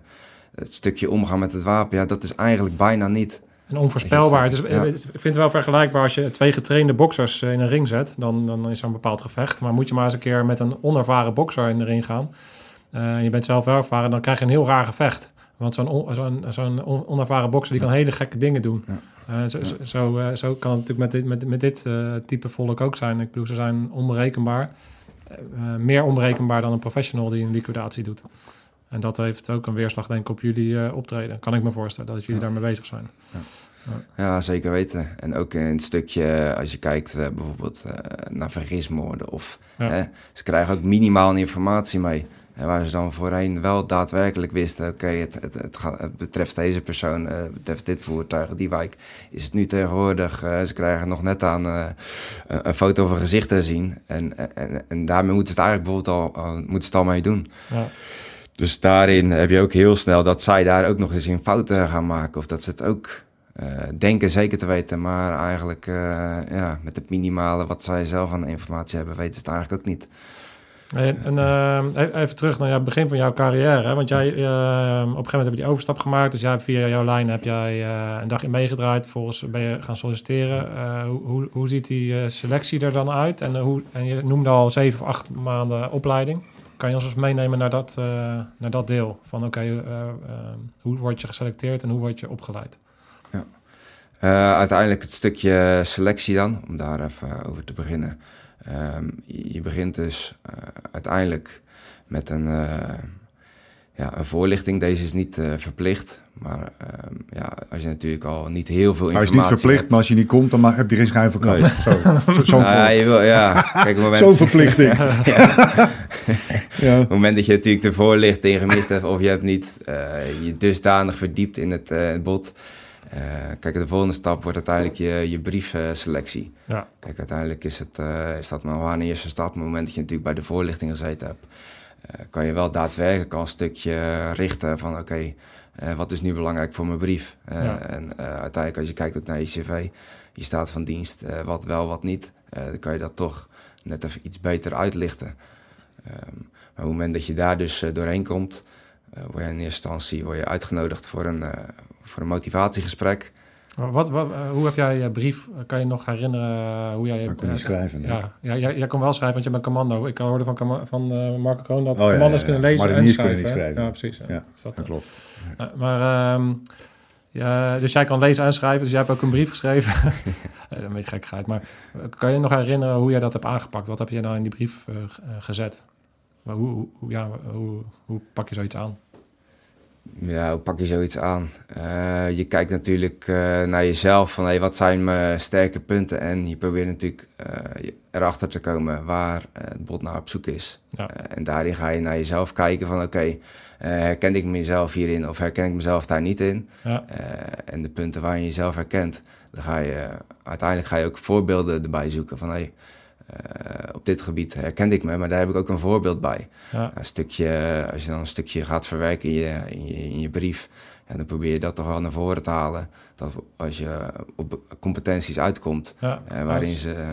het stukje omgaan met het wapen, ja, dat is eigenlijk bijna niet. En onvoorspelbaar. Het is, Ik vind het wel vergelijkbaar als je twee getrainde boksers in een ring zet. Dan, dan is er een bepaald gevecht. Maar moet je maar eens een keer met een onervaren bokser in de ring gaan. Uh, je bent zelf wel ervaren, dan krijg je een heel raar gevecht. Want zo'n zo'n zo'n onervaren bokser die kan hele gekke dingen doen. Uh, zo, zo, uh, zo, kan het natuurlijk met dit, met, met dit type volk ook zijn. Ik bedoel, ze zijn onberekenbaar. meer onberekenbaar dan een professional die een liquidatie doet. En dat heeft ook een weerslag, denk ik, op jullie optreden. Kan ik me voorstellen dat jullie daarmee bezig zijn. Ja. Ja, zeker weten. En ook in het stukje, als je kijkt uh, bijvoorbeeld uh, naar vergismoorden. Of, hè, ze krijgen ook minimaal informatie mee. En waar ze dan voorheen wel daadwerkelijk wisten, oké, okay, het, het, het, het, betreft deze persoon, uh, het betreft dit voertuig, die wijk. Is het nu tegenwoordig, ze krijgen nog net aan een, een foto van gezicht te zien. En, en, en daarmee moeten ze het eigenlijk bijvoorbeeld al, moeten ze het al mee doen. Ja. Dus daarin heb je ook heel snel dat zij daar ook nog eens in fouten gaan maken. Of dat ze het ook uh, denken zeker te weten, maar eigenlijk uh, ja, met het minimale wat zij zelf aan informatie hebben, weten ze het eigenlijk ook niet. En, en uh, even terug naar het begin van jouw carrière. Want jij, op een gegeven moment heb je die overstap gemaakt. Dus jij via jouw lijn heb jij een dagje meegedraaid. Volgens ben je gaan solliciteren. hoe, hoe ziet die selectie er dan uit? En, hoe, en je noemde al zeven of acht maanden opleiding. Kan je ons eens meenemen naar dat, naar dat deel? Van oké, hoe word je geselecteerd en hoe word je opgeleid? Ja. Uiteindelijk het stukje selectie dan, om daar even over te beginnen. Um, je, begint dus uiteindelijk met een, ja, een voorlichting. Deze is niet verplicht, maar um, ja, als je natuurlijk al niet heel veel informatie Hij is niet verplicht, hebt, maar als je niet komt, dan mag, heb je geen schijn van kans. Nee. Zo, zo, zo nou, ja, je wil, ja. Kijk, moment... Zo'n verplichting. ja. ja. Op het moment dat je natuurlijk de voorlichting gemist hebt of je hebt niet je dusdanig verdiept in het, het bod... Uh, kijk, de volgende stap wordt uiteindelijk je, je briefselectie. Ja. Kijk, uiteindelijk is, het, uh, is dat nog een eerste stap. Op het moment dat je natuurlijk bij de voorlichting gezeten hebt, uh, kan je wel daadwerkelijk al een stukje richten van oké, okay, wat is nu belangrijk voor mijn brief? Ja. En uiteindelijk als je kijkt naar je cv, je staat van dienst, wat wel, wat niet, dan kan je dat toch net even iets beter uitlichten. Um, maar op het moment dat je daar dus doorheen komt, word je in eerste instantie word je uitgenodigd voor een, voor een motivatiegesprek. Wat, wat, uh, hoe heb jij je brief, kan je nog herinneren hoe jij... Je, kon je schrijven. Ja, ja, jij, jij kon wel schrijven, want je bent commando. Ik hoorde van, van uh, Marco Kroon dat oh, commando's ja, ja, kunnen lezen en schrijven. Kunnen schrijven. Ja, precies. Ja, dat, dat klopt. Uh, maar, um, ja, dus jij kan lezen en schrijven, dus jij hebt ook een brief geschreven. een beetje gekkigheid, maar kan je nog herinneren hoe jij dat hebt aangepakt? Wat heb je nou in die brief gezet? Maar hoe, hoe, ja, hoe, hoe pak je zoiets aan? Ja, hoe pak je zoiets aan? Uh, je kijkt natuurlijk uh, naar jezelf van hey, wat zijn mijn sterke punten en je probeert natuurlijk uh, erachter te komen waar het bot naar op zoek is. Ja. en daarin ga je naar jezelf kijken van oké, okay, herken ik mezelf hierin of herken ik mezelf daar niet in? Ja. en de punten waar je jezelf herkent, dan ga je uiteindelijk ga je ook voorbeelden erbij zoeken van hey, op dit gebied herkende ik me, maar daar heb ik ook een voorbeeld bij. Ja. Een stukje, als je dan een stukje gaat verwerken in je, in je, in je brief, En dan probeer je dat toch wel naar voren te halen. Dat als je op competenties uitkomt, Ja, eh, waarin als- ze, eh,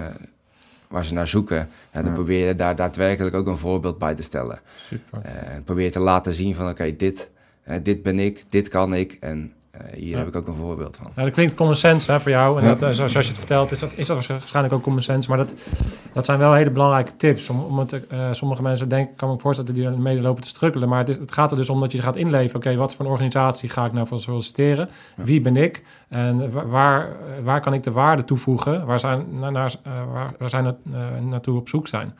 waar ze naar zoeken, ja, dan Ja. probeer je daar daadwerkelijk ook een voorbeeld bij te stellen. Super. Eh, probeer je te laten zien van oké, dit, eh, dit ben ik, dit kan ik en eh, hier Ja. heb ik ook een voorbeeld van. Ja, dat klinkt common sense hè, voor jou. En Ja. dat, eh, zo- zoals je het vertelt, is dat, is dat waarschijnlijk ook common sense. Maar dat, dat zijn wel hele belangrijke tips. Om, om het, eh, sommige mensen denken, kan me voorstellen, die er mede lopen te strukkelen. Maar het, is- het gaat er dus om dat je gaat inleven. Oké, wat voor een organisatie ga ik nou voor solliciteren? Wie ben ik? En wa- waar, waar kan ik de waarde toevoegen? Waar zijn, naar, naar, eh, waar, waar zijn het eh, naartoe op zoek zijn?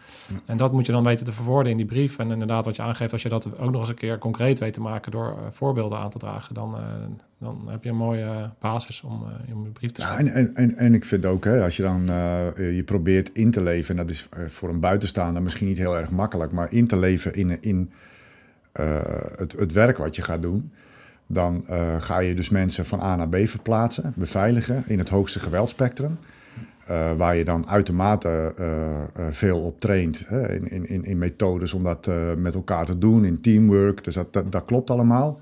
En dat moet je dan weten te verwoorden in die brief. En inderdaad, wat je aangeeft, als je dat ook nog eens een keer concreet weet te maken door eh, voorbeelden aan te dragen, dan, dan heb je een mooie basis om, om een brief te Ja, schrijven. en, en, en, en ik vind ook, hè, als je dan je probeert in te leven, en dat is voor een buitenstaander misschien niet heel erg makkelijk, maar in te leven in, in het, het werk wat je gaat doen, dan eh, ga je dus mensen van A naar B verplaatsen, beveiligen in het hoogste geweldspectrum. eh, waar je dan uitermate eh, veel op traint hè, in, in, in, methodes om dat met elkaar te doen, in teamwork. Dus dat, dat, dat klopt allemaal.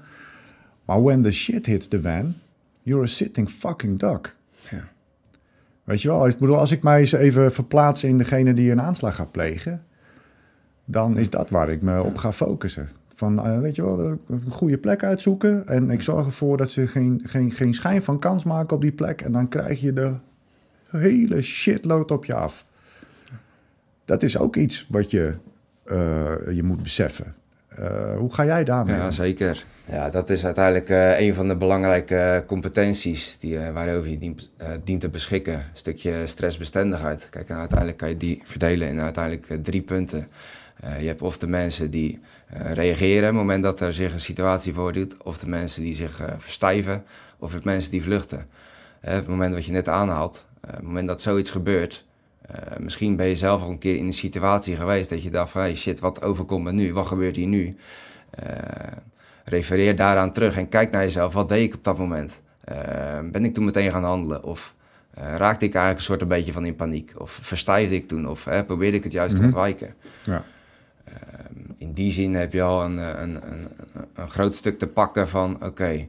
Maar when the shit hits the van, you're a sitting fucking duck. Ja. Weet je wel, ik bedoel, als ik mij eens even verplaats in degene die een aanslag gaat plegen, dan is dat waar ik me op ga focussen. Van, eh, weet je wel, een goede plek uitzoeken en ik zorg ervoor dat ze geen, geen, geen schijn van kans maken op die plek en dan krijg je de hele shitload op je af. Dat is ook iets wat je, eh, je moet beseffen. Eh, hoe ga jij daarmee? Ja, zeker. Ja, dat is uiteindelijk een van de belangrijke competenties die, waarover je dient, dient te beschikken. Een stukje stressbestendigheid. Kijk, uiteindelijk kan je die verdelen in uiteindelijk drie punten. Eh, je hebt of de mensen die eh, reageren op het moment dat er zich een situatie voordoet, of de mensen die zich eh, verstijven, of het mensen die vluchten. Op het moment wat je net aanhaalt, op het moment dat zoiets gebeurt, misschien ben je zelf al een keer in een situatie geweest dat je dacht van hey, shit, wat overkomt me nu? Wat gebeurt hier nu? Refereer daaraan terug en kijk naar jezelf. Wat deed ik op dat moment? Ben ik toen meteen gaan handelen? Of raakte ik eigenlijk een soort een beetje van in paniek? Of verstijfde ik toen? Of probeerde ik het juist Mhm. te ontwijken? Ja. Ehm, in die zin heb je al een, eh, een, een, een groot stuk te pakken van... oké, eh,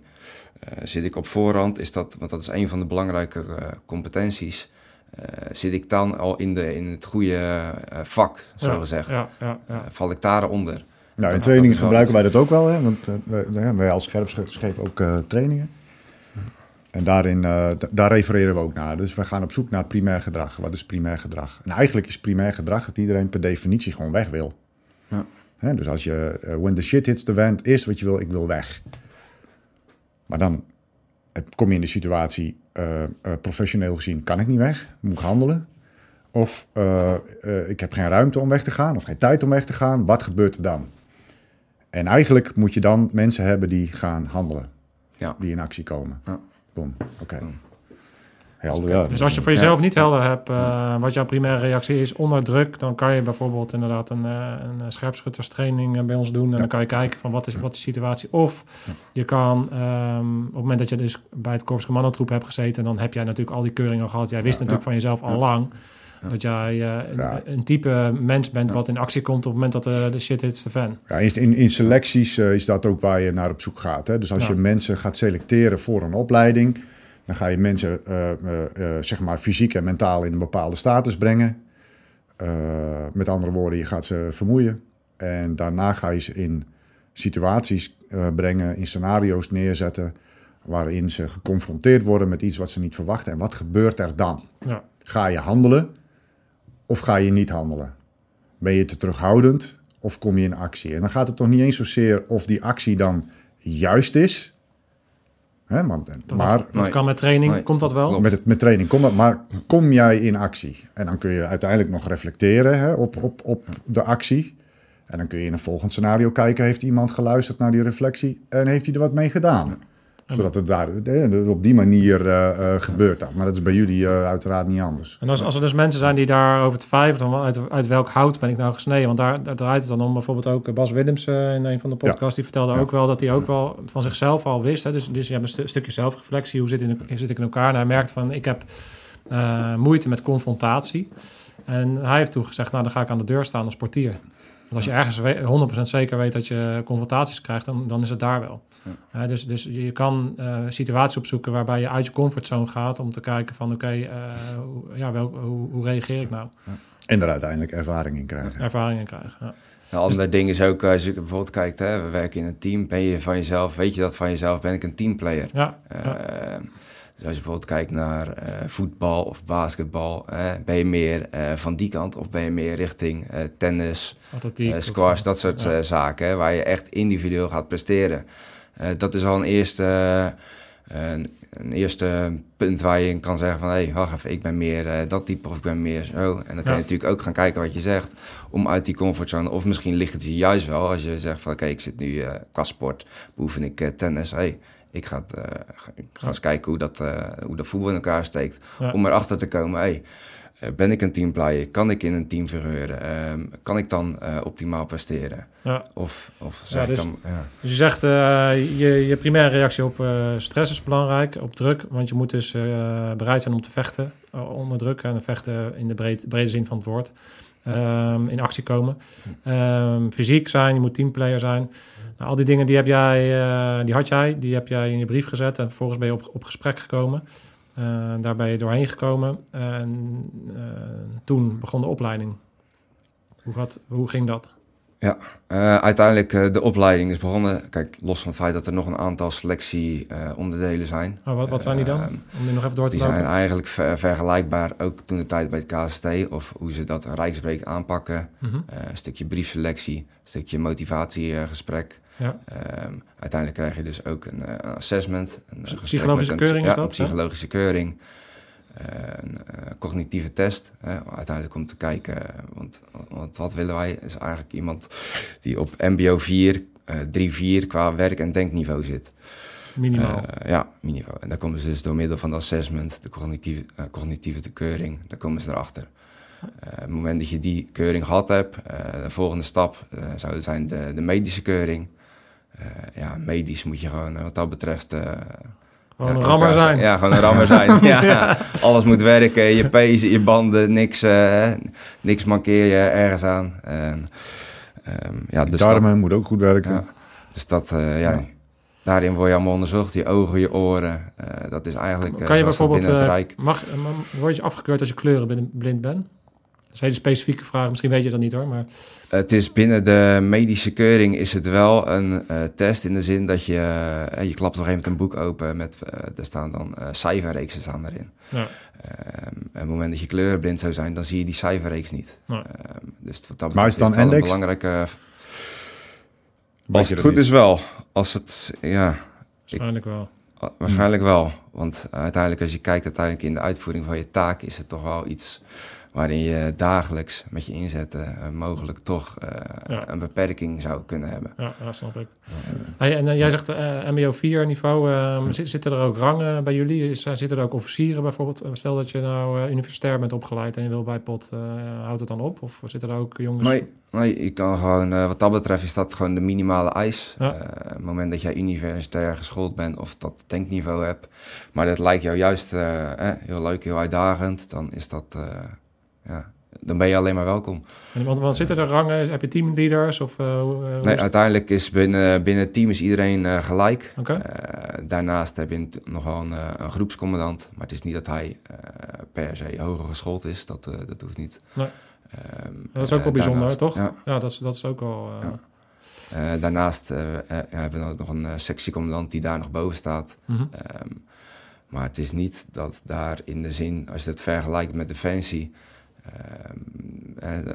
zit ik op voorhand? Is dat, want dat is een van de belangrijke eh, competenties... Eh, zit ik dan al in, de, in het goede eh, vak, zo Ja, gezegd? Ja, ja, ja. Eh, val ik daaronder? Nou, in trainingen gebruiken wij dat ook wel, hè? want wij, wij als scherpschutters geven ook eh, trainingen. En daarin, eh, daar refereren we ook naar. Dus we gaan op zoek naar primair gedrag. Wat is primair gedrag? En eigenlijk is primair gedrag dat iedereen per definitie gewoon weg wil. Dus als je, eh, when the shit hits the fan, is wat je wil, ik wil weg. Maar dan eh, kom je in de situatie, eh, professioneel gezien, kan ik niet weg, moet ik handelen. Of ik heb geen ruimte om weg te gaan, of geen tijd om weg te gaan. Wat gebeurt er dan? En eigenlijk moet je dan mensen hebben die gaan handelen. Ja. Die in actie komen. Ja. Boom. Oké. Helder, ja. Dus als je voor jezelf niet helder hebt eh, wat jouw primaire reactie is onder druk, dan kan je bijvoorbeeld inderdaad een, eh, een scherpschutterstraining eh, bij ons doen. En dan kan je kijken van wat is, wat is de situatie. Of je kan, ehm, op het moment dat je dus bij het Korps Commandotroep hebt gezeten, dan heb jij natuurlijk al die keuringen al gehad. Jij wist natuurlijk van jezelf al lang dat jij een, een type mens bent wat in actie komt op het moment dat de, de shit hits de fan. Ja, in, in, selecties is dat ook waar je naar op zoek gaat. Hè? Dus als je mensen gaat selecteren voor een opleiding, dan ga je mensen eh, eh, eh, zeg maar fysiek en mentaal in een bepaalde status brengen. Met andere woorden, je gaat ze vermoeien. En daarna ga je ze in situaties brengen, in scenario's neerzetten, waarin ze geconfronteerd worden met iets wat ze niet verwachten. En wat gebeurt er dan? Ja. Ga je handelen of ga je niet handelen? Ben je te terughoudend of kom je in actie? En dan gaat het toch niet eens zozeer of die actie dan juist is. Hè, want, maar dat Nee. kan met training, Nee. komt dat wel? Klopt. met, met training kom dat, maar kom jij in actie? En dan kun je uiteindelijk nog reflecteren hè, op, op, op de actie. En dan kun je in een volgend scenario kijken: heeft iemand geluisterd naar die reflectie en heeft hij er wat mee gedaan? Zodat het daar eh, op die manier eh, eh, gebeurt. Dat. Maar dat is bij jullie uiteraard niet anders. En als, als er dus mensen zijn die daarover twijfelen, dan uit, uit welk hout ben ik nou gesneden? Want daar, daar draait het dan om. Bijvoorbeeld ook Bas Willems in een van de podcasts, die vertelde ook wel dat hij ook wel van zichzelf al wist. Hè? Dus, dus je hebt een stu- stukje zelfreflectie. Hoe zit, in, hoe zit ik in elkaar? En hij merkt van, ik heb moeite met confrontatie. En hij heeft toen gezegd, nou dan ga ik aan de deur staan als portier. Want als je ergens we- 100% zeker weet dat je confrontaties krijgt, dan, dan is het daar wel. Ja. Eh, dus, dus je kan eh, situaties opzoeken waarbij je uit je comfortzone gaat om te kijken van oké, eh, hoe- ja, wel, hoe, hoe reageer ik nou? En er uiteindelijk ervaring in krijgen. Ervaringen krijgen. Ja. Een ander ding is ook, als je bijvoorbeeld kijkt, hè, we werken in een team. Ben je van jezelf, weet je dat van jezelf, ben ik een teamplayer? Ja, Eh, ja. Dus als je bijvoorbeeld kijkt naar eh, voetbal of basketbal, eh, ben je meer eh, van die kant of ben je meer richting eh, tennis, atletiek. of- squash, dat soort ja. zaken, hè, waar je echt individueel gaat presteren. Dat is al een eerste, een, een eerste punt waar je kan zeggen van, hé, hey, wacht even, ik ben meer dat type of ik ben meer zo. En dan kan Ja. je natuurlijk ook gaan kijken wat je zegt, om uit die comfortzone, of misschien ligt het je juist wel, als je zegt van, oké, ik zit nu qua sport, beoefen ik tennis, hey, ik ga, het, eh, ga, ik ga Ja. eens kijken hoe dat, eh, hoe dat voetbal in elkaar steekt. Ja. Om erachter te komen, hey, eh, ben ik een teamplayer? Kan ik in een team figuren? Ehm, kan ik dan optimaal presteren? Ja. Of, of zeg dus- ik dan... Ja. Dus je zegt, eh, je, je primaire reactie op eh, stress is belangrijk, op druk. Want je moet dus bereid zijn om te vechten onder druk. En vechten in de breed, brede zin van het woord. Ehm, in actie komen. Ehm, fysiek zijn, je moet teamplayer zijn. Nou, al die dingen die, heb jij, eh, die had jij, die heb jij in je brief gezet. En vervolgens ben je op, op gesprek gekomen. Eh, daar ben je doorheen gekomen. En eh, toen begon de opleiding. Hoe, gaat, hoe ging dat? Eh, uiteindelijk, eh, de opleiding is begonnen. Kijk, los van het feit dat er nog een aantal selectieonderdelen zijn. Oh, wat, wat zijn die dan? Ehm, Om die nog even door te Die zijn lopen. eigenlijk ver- vergelijkbaar ook toen de tijd bij het KST of hoe ze dat Rijksbreek aanpakken. Mhm. Eh, een stukje briefselectie, een stukje motivatiegesprek. Ja. Ehm, uiteindelijk krijg je dus ook een, assessment. Een, psychologische een, keuring is ja, dat, een psychologische keuring. Een eh, cognitieve test. Hè, uiteindelijk om te kijken, want, want wat willen wij? Is eigenlijk iemand die op MBO 4, eh 3-4 qua werk- en denkniveau zit. Minimaal. Eh, ja, minimaal. En daar komen ze dus door middel van de assessment, de cognitieve, eh, cognitieve keuring, daar komen ze erachter. Eh, op het moment dat je die keuring gehad hebt, de volgende stap zou zijn de, de medische keuring. Ja, medisch moet je gewoon, wat dat betreft... Gewoon ja, een rammer zijn. Ja, gewoon een rammer zijn. ja, alles moet werken, je pezen, je banden, niks, eh, niks mankeer je ergens aan. En, ehm, ja, De dus darmen dat- moet ook goed werken. ja, dus dat, eh, ja, Ja. daarin word je allemaal onderzocht. Je ogen, je oren. eh, dat is eigenlijk eh, kan je bijvoorbeeld, binnen het Rijk. mag, ma- word je afgekeurd als je kleurenblind bent? Dat is een hele specifieke vraag, misschien weet je dat niet hoor, maar Het is binnen de medische keuring is het wel een eh, test in de zin dat je, eh, je klapt nog even een boek open met, er staan dan eh, cijferreeksen staan erin. ja. Ehm, en op het moment dat je kleurenblind zou zijn, dan zie je die cijferreeks niet. Ehm, dus wat dat Maar is het dan wel een belangrijke... Als het goed niet? is wel. Als het, ja, waarschijnlijk wel. Waarschijnlijk wel. Want uiteindelijk, als je kijkt uiteindelijk in de uitvoering van je taak, is het toch wel iets waarin je dagelijks met je inzetten eh, mogelijk toch eh, Ja. een beperking zou kunnen hebben. Ja, ja snap ik. Hey, en eh, jij zegt MBO 4 niveau, ehm, zit- zitten er ook rangen bij jullie? Is, zitten er ook officieren bijvoorbeeld? Stel dat je nou universitair bent opgeleid en je wil bij pot, houdt het dan op? Of zitten er ook jongens? Nee, nee, je kan gewoon, wat dat betreft is dat gewoon de minimale eis. Ja. Op het moment dat jij universitair geschoold bent of dat denkniveau hebt, maar dat lijkt jou juist eh, heel leuk, heel uitdagend, dan is dat, ja, dan ben je alleen maar welkom. En, want, want zitten er rangen? Heb je teamleaders? Of, eh, eh, Nee, is- uiteindelijk is binnen, binnen het team is iedereen eh, gelijk. Daarnaast heb je een- nog wel een, een groepscommandant, maar het is niet dat hij per se hoger geschoold is. Dat, dat hoeft niet. Nee. Ehm, Dat is ook wel bijzonder, daarnaast- toch? Ja. Ja, dat is, dat is ook wel... Ja. Daarnaast hebben we ook nog een sectiecommandant die daar nog boven staat. mhm. Ehm, maar het is niet dat daar in de zin, als je het vergelijkt met Defensie,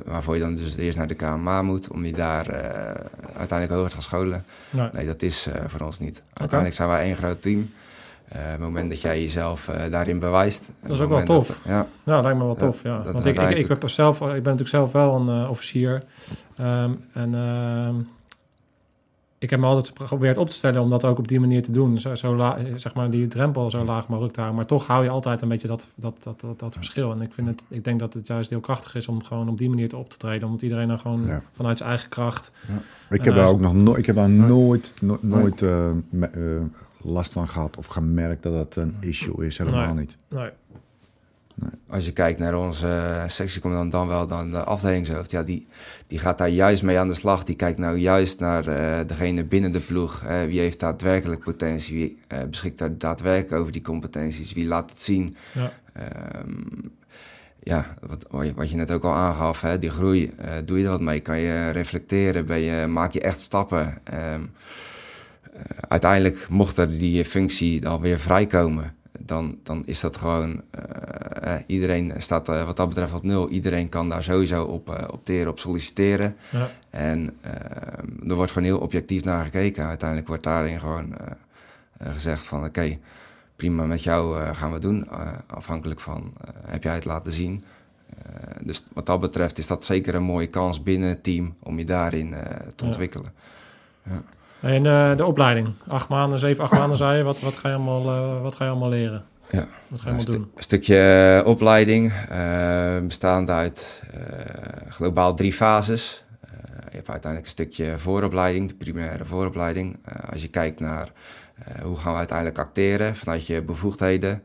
waarvoor je dan dus eerst naar de KMA moet om je daar eh, uiteindelijk hoger te gaan scholen. Nee. Nee, dat is eh, voor ons niet. Uiteindelijk zijn wij één groot team. Op het moment dat jij jezelf daarin bewijst. Dat is ook wel tof. dat- ja, Ja, lijkt me wel tof. Ja. Want ik, ik, ik, ben zelf, ik ben natuurlijk zelf wel een officier. Ehm, en ehm, ik heb me altijd geprobeerd op te stellen om dat ook op die manier te doen. Zo, zo la, zeg maar die drempel zo laag mogelijk te houden. Maar toch hou je altijd een beetje dat, dat, dat, dat, dat verschil. En ik, vind het, ik denk dat het juist heel krachtig is om gewoon op die manier te op te treden. Omdat iedereen dan gewoon Ja. vanuit zijn eigen kracht... Ik heb Ja, daar ook nog nooit, ik heb daar nooit, no- nooit eh, me- eh, last van gehad of gemerkt dat het een issue is. Helemaal Nee. niet. Nee. Als je kijkt naar onze sectiecommandant dan wel, dan de afdelingshoofd, ja, die, die gaat daar juist mee aan de slag. Die kijkt nou juist naar uh, degene binnen de ploeg. Uh, wie heeft daadwerkelijk potentie? Wie uh, beschikt daar daadwerkelijk over die competenties? Wie laat het zien? Ja, um, ja wat, wat je net ook al aangaf, hè, die groei. doe je er wat mee? Kan je reflecteren? Ben je, maak je echt stappen? Um, uiteindelijk mocht er die functie dan weer vrijkomen dan, dan is dat gewoon. Uh, iedereen staat uh, wat dat betreft op nul. Iedereen kan daar sowieso op uh, opteren, op solliciteren. Ja. En er wordt gewoon heel objectief naar gekeken. Uiteindelijk wordt daarin gewoon gezegd van oké, prima met jou gaan we doen. afhankelijk van heb jij het laten zien. dus wat dat betreft is dat zeker een mooie kans binnen het team om je daarin te ontwikkelen. Ja. En uh, de opleiding, acht maanden, zeven, acht maanden zei je. Wat, wat, ga, je allemaal, uh, wat ga je allemaal leren? Ja. Wat ga je allemaal doen? Een stukje uh, opleiding, bestaand uit globaal drie fases. je hebt uiteindelijk een stukje vooropleiding, de primaire vooropleiding. als je kijkt naar hoe gaan we uiteindelijk acteren vanuit je bevoegdheden.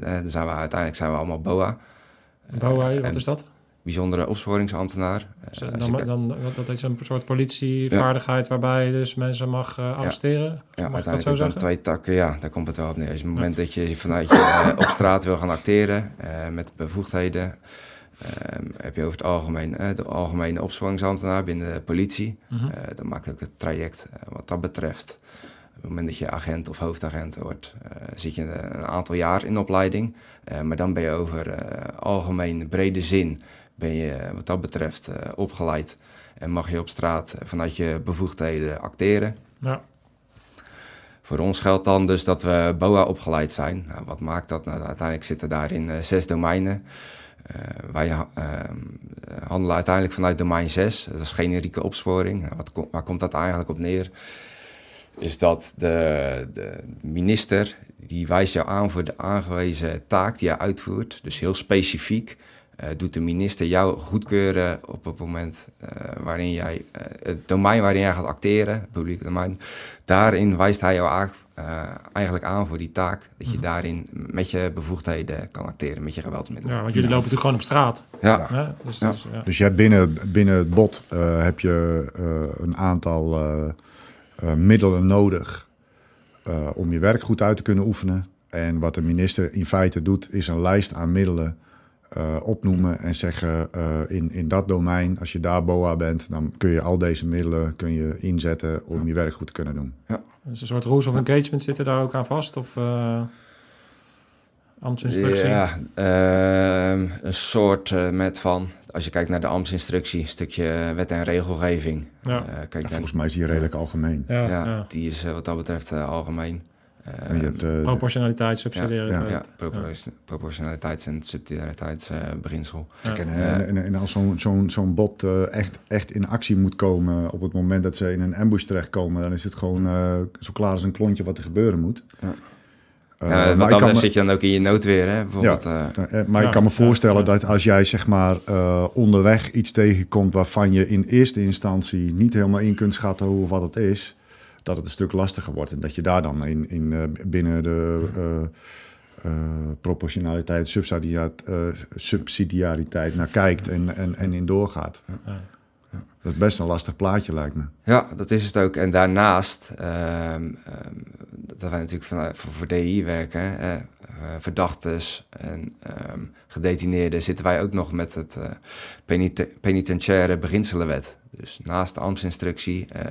dan zijn we uiteindelijk zijn we allemaal BOA. BOA, wat is dat? Bijzondere opsporingsambtenaar. Dus, dan, dan, dat is een soort politievaardigheid waarbij je dus mensen mag uh, arresteren? Ja, mag uiteindelijk dat zo dan twee takken, ja, daar komt het wel op neer. Je het moment dat je vanuit je uh, op straat wil gaan acteren uh, met bevoegdheden, ehm, heb je over het algemeen de algemene opsporingsambtenaar binnen de politie. Mm -hmm. dan maakt ook het traject wat dat betreft. Op het moment dat je agent of hoofdagent wordt, zit je een aantal jaar in opleiding. maar dan ben je over algemeen brede zin ben je wat dat betreft uh, opgeleid en mag je op straat vanuit je bevoegdheden acteren. Ja. Voor ons geldt dan dus dat we BOA opgeleid zijn. Nou, wat maakt dat? Nou, uiteindelijk zitten daarin uh, zes domeinen. Uh, wij uh, handelen uiteindelijk vanuit domein 6, dat is generieke opsporing. Nou, wat, waar komt dat eigenlijk op neer? Is dat de, de minister die wijst jou aan voor de aangewezen taak die je uitvoert, dus heel specifiek. Uh, doet de minister jou goedkeuren op het moment uh, waarin jij uh, het domein waarin jij gaat acteren, het publieke domein, daarin wijst hij jou aan, eigenlijk aan voor die taak. Dat je mm. daarin met je bevoegdheden kan acteren, met je geweldsmiddelen. Ja, want jullie lopen natuurlijk gewoon op straat. Ja. ja. Dus, ja. Dus, ja. dus jij binnen, binnen het bot heb je een aantal middelen nodig om je werk goed uit te kunnen oefenen. En wat de minister in feite doet, is een lijst aan middelen uh, opnoemen en zeggen uh, in, in dat domein, als je daar BOA bent, dan kun je al deze middelen kun je inzetten om je werk goed te kunnen doen. Ja. Dus een soort rules of engagement zitten daar ook aan vast? Of uh, ambtsinstructie? Ja, ehm, een soort met van, als je kijkt naar de ambtsinstructie, een stukje wet en regelgeving. Ja. kijk, volgens mij is die redelijk algemeen. Ja, ja, die is wat dat betreft algemeen. Uh, je hebt, uh, proportionaliteit, subsidiariteit. Ja, ja, proportionaliteits- en subsidiariteitsbeginsel. Uh, en, en, en, als zo'n zo'n zo'n bot echt, echt in actie moet komen op het moment dat ze in een ambush terechtkomen, dan is het gewoon zo klaar als een klontje wat er gebeuren moet. Ja. Ja, maar dan zit je dan ook in je noodweer, hè? Bijvoorbeeld, ja, maar ik kan me voorstellen dat als jij zeg maar onderweg iets tegenkomt waarvan je in eerste instantie niet helemaal in kunt schatten hoe wat het is, dat het een stuk lastiger wordt. En dat je daar dan in, in, uh, binnen de uh, uh, proportionaliteit, subsidiariteit naar kijkt en, en, en in doorgaat. Ja. Dat is best een lastig plaatje, lijkt me. Ja, dat is het ook. En daarnaast, um, um, dat wij natuurlijk vanuit, voor, voor DI werken, eh, verdachtes en um, gedetineerden, zitten wij ook nog met het uh, peniten penitentiaire beginselenwet. Dus naast de ambtsinstructie uh,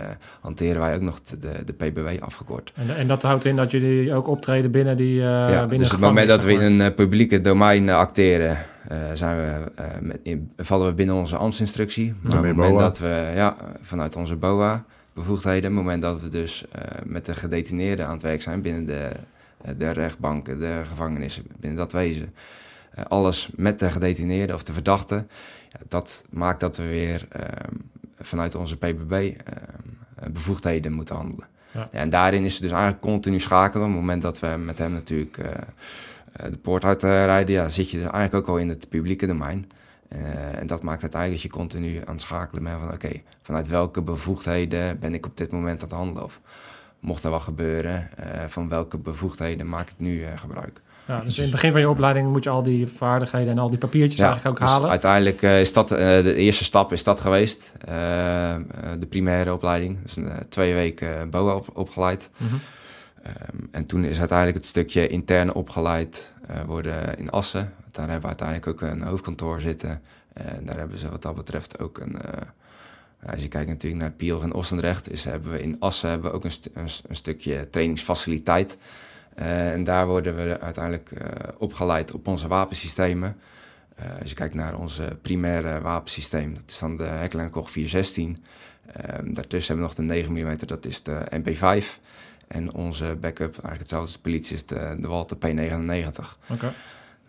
hanteren wij ook nog de, de, PBW afgekort. En, en, dat houdt in dat jullie ook optreden binnen die uh, ja, binnen Dus op het moment dat we in een uh, publieke domein acteren, zijn we, met, in, vallen we binnen onze ambtsinstructie. Maar op het moment dat we ja, vanuit onze BOA bevoegdheden, op het moment dat we dus met de gedetineerden aan het werk zijn binnen de, de rechtbanken, de gevangenissen, binnen dat wezen, alles met de gedetineerden of de verdachten, ja, dat maakt dat we weer ehm, vanuit onze PBB ehm, bevoegdheden moeten handelen. Ja. en daarin is het dus eigenlijk continu schakelen. Op het moment dat we met hem natuurlijk uh, de poort uitrijden, ja, zit je dus eigenlijk ook al in het publieke domein. Uh, en dat maakt uiteindelijk dat je continu aan het schakelen bent van oké, vanuit welke bevoegdheden ben ik op dit moment aan het handelen? Of mocht er wat gebeuren, uh, van welke bevoegdheden maak ik nu gebruik? Ja, dus in het begin van je opleiding moet je al die vaardigheden en al die papiertjes eigenlijk ook dus halen. uiteindelijk eh, is dat eh, de eerste stap is dat geweest. Eh, eh, de primaire opleiding. Dus een, eh, twee weken BOA op, opgeleid. Mhm. Ehm, en toen is uiteindelijk het stukje intern opgeleid eh, worden in Assen. Daar hebben we uiteindelijk ook een hoofdkantoor zitten. En daar hebben ze wat dat betreft ook een... eh, als je kijkt natuurlijk naar Piel en Ossendrecht, is, hebben we in Assen hebben we ook een, een, st- een stukje trainingsfaciliteit. Eh, en daar worden we uiteindelijk eh, opgeleid op onze wapensystemen. Eh, als je kijkt naar onze primaire wapensysteem, dat is dan de Heckler Koch 416. Ehm, daartussen hebben we nog de 9 mm, dat is de MP5. En onze backup, eigenlijk hetzelfde als de politie, is de, de Walter P99. Oké.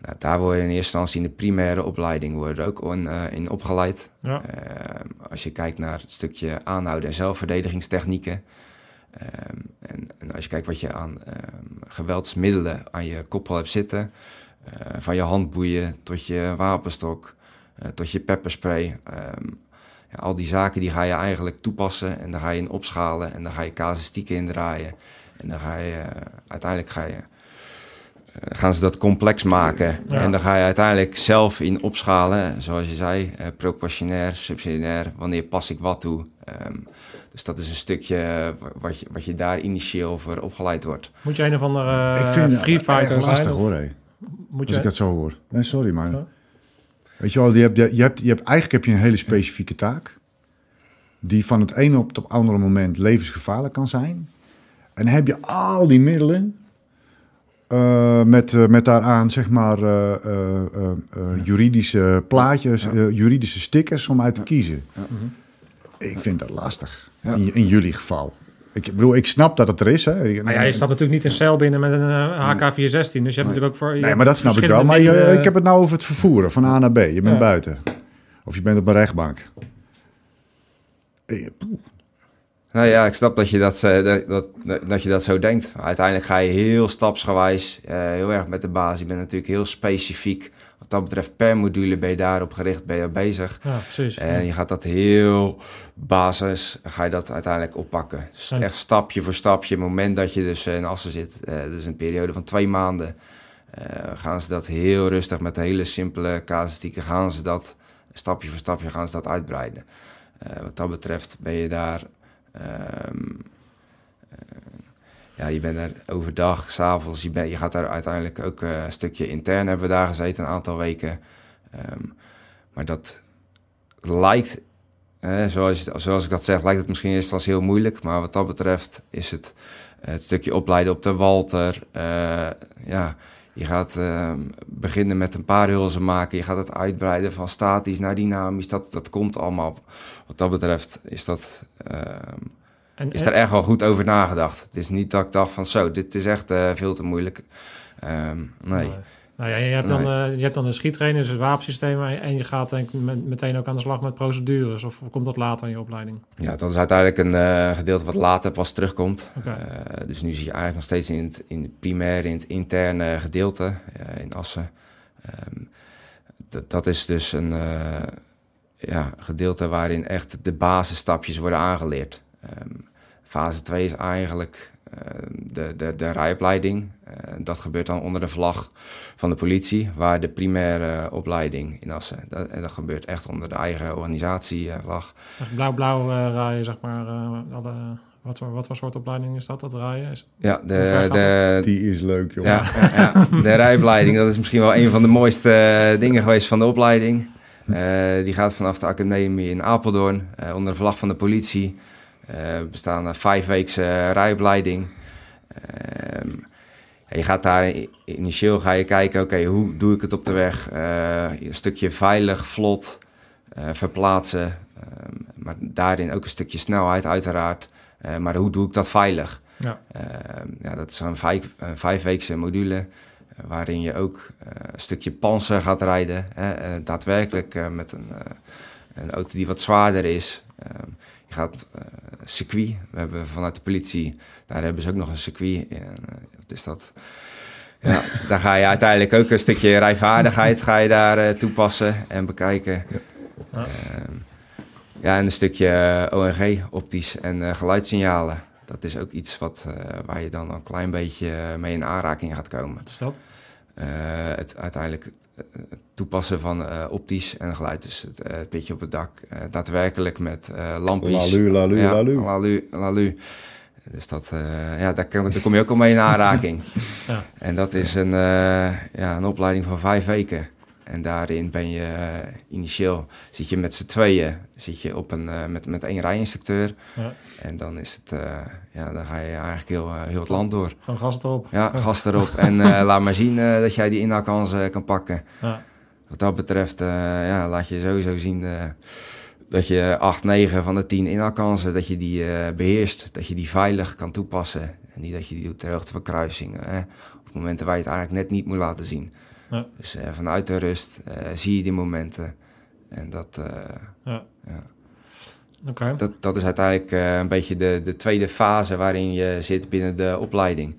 Nou, daar worden in eerste instantie in de primaire opleiding worden er ook in, eh, in opgeleid. Ja. Ehm, als je kijkt naar het stukje aanhouden en zelfverdedigingstechnieken. Ehm, en, en als je kijkt wat je aan geweldsmiddelen aan je koppel hebt zitten. eh, van je handboeien tot je wapenstok, eh, tot je pepperspray. ehm, ja, al die zaken die ga je eigenlijk toepassen en dan ga je in opschalen en dan ga je casuïstieken indraaien. En dan ga je, eh, uiteindelijk ga je, eh, gaan ze dat complex maken. Ja. En dan ga je uiteindelijk zelf in opschalen, zoals je zei, eh, proportionair, subsidiair, wanneer pas ik wat toe. Ehm, dus dat is een stukje eh, wat je, wat je daar initieel voor opgeleid wordt. Moet je een of andere ik vind uh, free fighter lastig hoor, hé. Moet Als je, ik dat zo hoor. Nee, sorry, maar... Ja. Weet je wel, je hebt, je, hebt, je hebt, eigenlijk heb je een hele specifieke taak... die van het ene op het andere moment levensgevaarlijk kan zijn. En heb je al die middelen... eh, met, eh, met daaraan, zeg maar, eh, eh, eh, eh, juridische plaatjes, eh, juridische stickers om uit te kiezen. Ik vind dat lastig, Ja. in, in jullie geval. Ik bedoel, ik snap dat het er is. Hè. maar ja, je stapt natuurlijk niet een cel binnen met een eh, HK-416. Dus je hebt natuurlijk ook voor... je Nee, maar dat snap ik wel. Maar je- ik heb het nou over het vervoeren van A naar B. Je bent Ja. buiten. Of je bent op een rechtbank. Nou ja, ik snap dat je dat, eh, dat, dat, dat je dat zo denkt. Uiteindelijk ga je heel stapsgewijs, eh, heel erg met de basis. Je bent natuurlijk heel specifiek. Wat dat betreft, per module ben je daarop gericht, ben je bezig. Ja, precies. En je gaat dat heel basis, ga je dat uiteindelijk oppakken. Dus Ja. echt stapje voor stapje. Het moment dat je dus eh, in Assen zit, eh dus een periode van twee maanden, gaan ze dat heel rustig met hele simpele casuïstieken, gaan ze dat stapje voor stapje gaan ze dat uitbreiden. Wat dat betreft ben je daar, eh, ja, je bent er overdag, s'avonds, je, je gaat daar uiteindelijk ook eh, een stukje intern hebben we daar gezeten, een aantal weken. Ehm, maar dat lijkt, zoals, zoals ik dat zeg, lijkt het misschien eerst als heel moeilijk. Maar wat dat betreft is het het stukje opleiden op de Walter. eh, ja, je gaat ehm, beginnen met een paar hulzen maken. Je gaat het uitbreiden van statisch naar dynamisch. Dat, dat komt allemaal. Wat dat betreft is, dat, ehm, En- is er echt wel goed over nagedacht. Het is niet dat ik dacht van zo, dit is echt eh, veel te moeilijk. Ehm, nee. Nou ja, je hebt, dan, eh, je hebt dan de schiettrainer, dus het wapensysteem. En je gaat denk meteen ook aan de slag met procedures. Of komt dat later in je opleiding? Ja, dat is uiteindelijk een eh, gedeelte wat later pas terugkomt. Eh, dus nu zie je eigenlijk nog steeds in het, in het primair, in het interne gedeelte, in Assen. Ehm, dat, dat is dus een ja, gedeelte waarin echt de basisstapjes worden aangeleerd. Ehm, fase 2 is eigenlijk de, de, de rijopleiding. Eh, dat gebeurt dan onder de vlag van de politie, waar de primaire opleiding in Assen. Dat, en dat gebeurt echt onder de eigen organisatievlag. Blauw-blauw eh, rijden, zeg maar. eh, alle, wat, voor, wat voor soort opleiding is dat, dat rijden? Is, Ja, de, de, Die is leuk, joh. Ja, ja, ja. de rijopleiding, dat is misschien wel een van de mooiste eh, dingen geweest van de opleiding. Eh, die gaat vanaf de academie in Apeldoorn, eh, onder de vlag van de politie. Eh we bestaan een vijfweekse rijopleiding. Ehm, je gaat daar initieel ga je kijken, oké, hoe doe ik het op de weg? Eh, een stukje veilig, vlot eh, verplaatsen. Ehm, maar daarin ook een stukje snelheid uiteraard. Eh, maar hoe doe ik dat veilig? ja. Ehm, ja, dat is een, vijf, een vijfweekse module eh, waarin je ook eh, een stukje panzer gaat rijden. Hè, eh, daadwerkelijk eh, met een, eh, een auto die wat zwaarder is. Je gaat eh, circuit. We hebben vanuit de politie, daar hebben ze ook nog een circuit. En, wat is dat? Ja, daar ga je uiteindelijk ook een stukje rijvaardigheid ga je daar eh, toepassen en bekijken. Ja. Ehm, ja, en een stukje eh, ONG, optisch en geluidssignalen. Dat is ook iets wat, waar je dan een klein beetje mee in aanraking gaat komen. Wat is dat? Het uiteindelijk het toepassen van eh, optisch en geluid, dus het eh, pitje op het dak, eh, daadwerkelijk met eh lampjes. Lalu, lalu, ja, lalu. lalu, lalu. Dus dat, eh, ja, daar, kom, daar kom je ook al mee in aanraking. Ja. En dat is een, eh, ja, een opleiding van vijf weken. En daarin ben je eh, initieel, zit je met z'n tweeën, zit je op een, eh, met, met één rijinstructeur. Ja. En dan is het, eh, ja, dan ga je eigenlijk heel, heel het land door. Gewoon gas erop. Ja, gas erop. En laat maar zien dat jij die inhaalkansen kan pakken. Ja. Wat dat betreft, ja, laat je sowieso zien dat je 8, 9 van de 10 inhaalkansen, dat je die eh, beheerst. Dat je die veilig kan toepassen. En niet dat je die doet ter hoogte van kruisingen. Hè? Op momenten waar je het eigenlijk net niet moet laten zien. Ja. Dus eh, vanuit de rust eh, zie je die momenten. En dat, eh, Ja. Ja. Oké. dat, dat is uiteindelijk een beetje de, de tweede fase waarin je zit binnen de opleiding.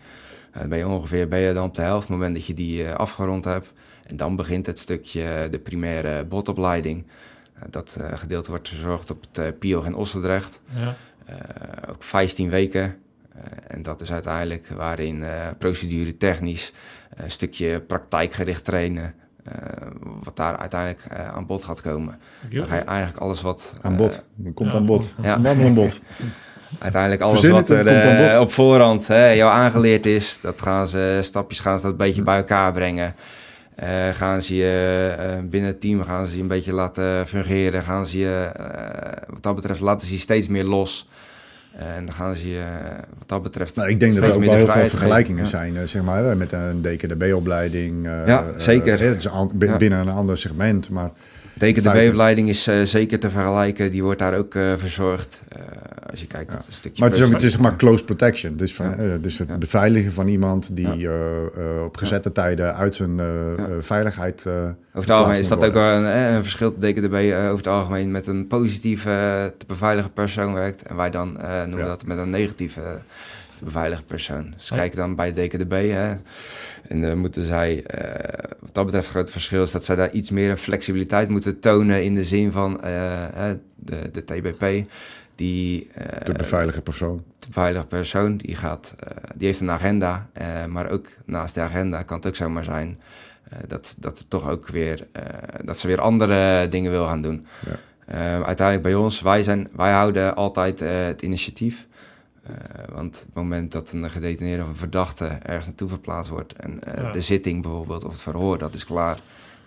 Ben je ongeveer ben je dan op de helft, op het moment dat je die afgerond hebt. En dan begint het stukje de primaire botopleiding. Dat gedeelte wordt verzorgd op het PIOG in Ossendrecht. Ja. Ook 15 weken. Eh, en dat is uiteindelijk waarin eh, procedure technisch, een stukje praktijkgericht trainen, eh, wat daar uiteindelijk eh, aan bod gaat komen. Dan ga je eigenlijk alles wat... Aan eh, bod. Dat komt ja, aan bod. ja. Aan bod. Uiteindelijk alles Verzin wat er eh, op voorhand hè, jou aangeleerd is, dat gaan ze stapjes gaan ze dat een beetje bij elkaar brengen. Eh, gaan ze je eh, binnen het team gaan ze je een beetje laten fungeren. Gaan ze je, eh, wat dat betreft, laten ze je steeds meer los. En dan gaan ze je, eh, wat dat betreft, Nou, ik denk dat er ook wel heel veel vergelijkingen zijn, eh, zeg maar, eh, met een DKDB-opleiding. eh, Ja, eh, zeker. eh, het is an- bin- Ja. binnen een ander segment, maar DKDB-opleiding is eh, zeker te vergelijken. Die wordt daar ook eh, verzorgd. Eh, als je kijkt, Ja. een stukje... Maar het is, ook, het is maar close protection. Dus, van, Ja. dus het Ja. beveiligen van iemand die op gezette tijden uit zijn veiligheid. Over het algemeen is dat ook worden. een, een verschil. De DKDB eh, over het algemeen met een positieve te beveiligen persoon werkt. En wij dan noemen dat met een negatieve te beveiligen persoon. Dus Ja. kijken dan bij DKDB. Hè, en dan moeten zij, eh, wat dat betreft het grote verschil is dat zij daar iets meer een flexibiliteit moeten tonen in de zin van eh, de, de TBP. Die, eh, de beveilige persoon. de beveiligde persoon die gaat, die heeft een agenda, maar ook naast de agenda kan het ook zomaar zijn dat, dat het toch ook weer, dat ze weer andere dingen wil gaan doen. Ja. Uiteindelijk bij ons, wij, zijn, wij houden altijd het initiatief. Eh, want op het moment dat een gedetineerde of een verdachte ergens naartoe verplaatst wordt en eh, Ja. de zitting bijvoorbeeld of het verhoor, dat is klaar.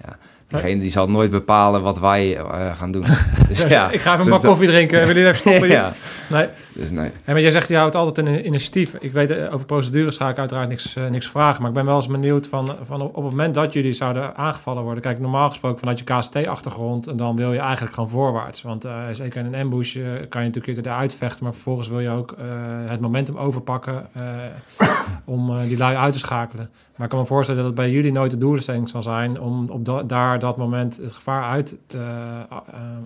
Ja, diegene die zal nooit bepalen wat wij eh, gaan doen. Dus ja, ik ga even een bak koffie drinken. Willen jullie even stoppen? ja, Nee. dus nee. Hey, maar jij zegt, je houdt altijd een initiatief. Ik weet, eh, over procedures ga ik uiteraard niks, eh, niks vragen. Maar ik ben wel eens benieuwd van, van op, het moment dat jullie zouden aangevallen worden. Kijk, normaal gesproken vanuit je KST-achtergrond. En dan wil je eigenlijk gaan voorwaarts. Want eh, zeker in een ambush kan je natuurlijk eruit vechten. Maar vervolgens wil je ook het momentum overpakken. om die lui uit te schakelen. Maar ik kan me voorstellen dat het bij jullie nooit de doelstelling zal zijn. om op da- daar dat moment het gevaar uit,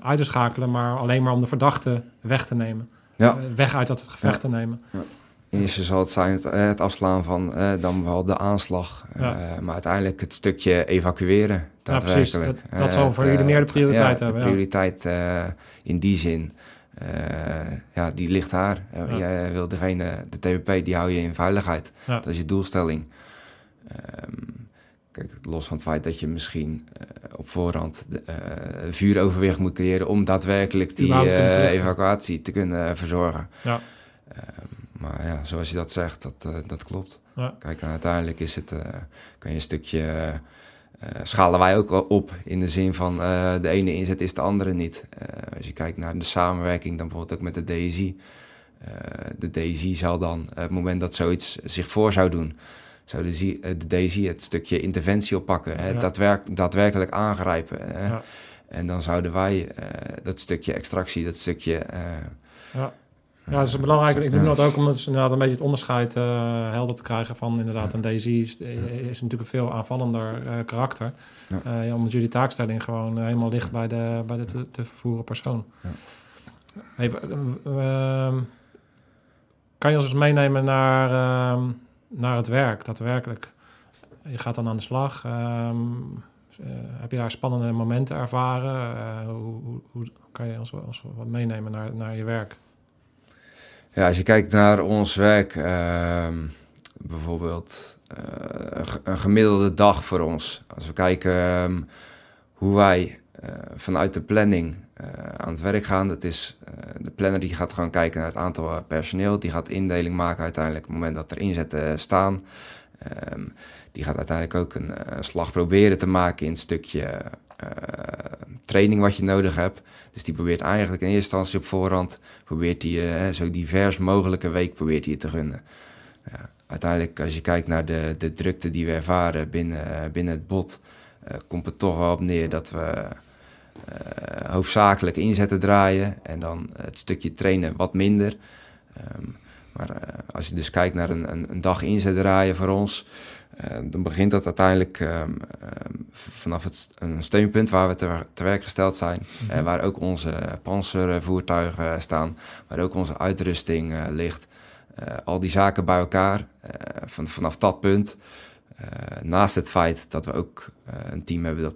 uit te schakelen. Maar alleen maar om de verdachte weg te nemen. Ja. Eh, weg uit dat het gevecht te nemen. Eerst zal het zijn het, het afslaan van eh, dan wel de aanslag. Ja. Maar uiteindelijk het stukje evacueren. Ja, precies. Daadwerkelijk. Dat- dat Eh, zal voor jullie meer de prioriteit ja, hebben, De ja. prioriteit in die zin. ja, die ligt daar. Ja. Jij wil degene, de TWP, die hou je in veiligheid. Ja. Dat is je doelstelling. Ehm, kijk, los van het feit dat je misschien eh, op voorhand de, eh, vuuroverwicht moet creëren om daadwerkelijk die eh, evacuatie te kunnen verzorgen. Ja. Ehm, maar ja, zoals je dat zegt, dat, dat klopt. Ja. Kijk, en uiteindelijk is het, kan je een stukje, schalen wij ook op in de zin van de ene inzet is de andere niet. Als je kijkt naar de samenwerking, dan bijvoorbeeld ook met de DSI. de DSI zal dan, op het moment dat zoiets zich voor zou doen, zou de, eh, de DSI het stukje interventie oppakken, hè, Ja. daadwerk- daadwerkelijk aangrijpen. hè. Ja. En dan zouden wij eh, dat stukje extractie, dat stukje... eh, Ja. Ja, dat is belangrijk. Ik Ja. dat ook om het inderdaad een beetje het onderscheid helder te krijgen van inderdaad een DSI is, is natuurlijk een veel aanvallender karakter. Ja. Omdat jullie taakstelling gewoon helemaal ligt bij de, bij de te, te vervoeren persoon. Ja. Hey, ehm, kan je ons eens meenemen naar, ehm, naar het werk, daadwerkelijk? Je gaat dan aan de slag. ehm, eh, heb je daar spannende momenten ervaren? Eh, hoe, hoe, kan je ons, ons wat meenemen naar, naar je werk? Ja, als je kijkt naar ons werk, ehm, bijvoorbeeld een gemiddelde dag voor ons. Als we kijken ehm, hoe wij vanuit de planning aan het werk gaan, dat is de planner die gaat gewoon kijken naar het aantal personeel, die gaat indeling maken uiteindelijk op het moment dat er inzetten staan. Ehm, die gaat uiteindelijk ook een, slag proberen te maken in het stukje training wat je nodig hebt. Dus die probeert eigenlijk in eerste instantie op voorhand, probeert uh, zo divers mogelijke week probeert hij te gunnen. Ja, uiteindelijk, als je kijkt naar de, de drukte die we ervaren binnen, eh, binnen het bot, komt het toch wel op neer dat we hoofdzakelijk inzetten draaien en dan het stukje trainen wat minder. Ehm, maar als je dus kijkt naar een, een, een dag inzet draaien voor ons, uh, dan begint dat uiteindelijk um, vanaf het, een steunpunt waar we te, te werk gesteld zijn. Mm -hmm. waar ook onze panzervoertuigen staan, waar ook onze uitrusting ligt. al die zaken bij elkaar, van, vanaf dat punt. naast het feit dat we ook een team hebben dat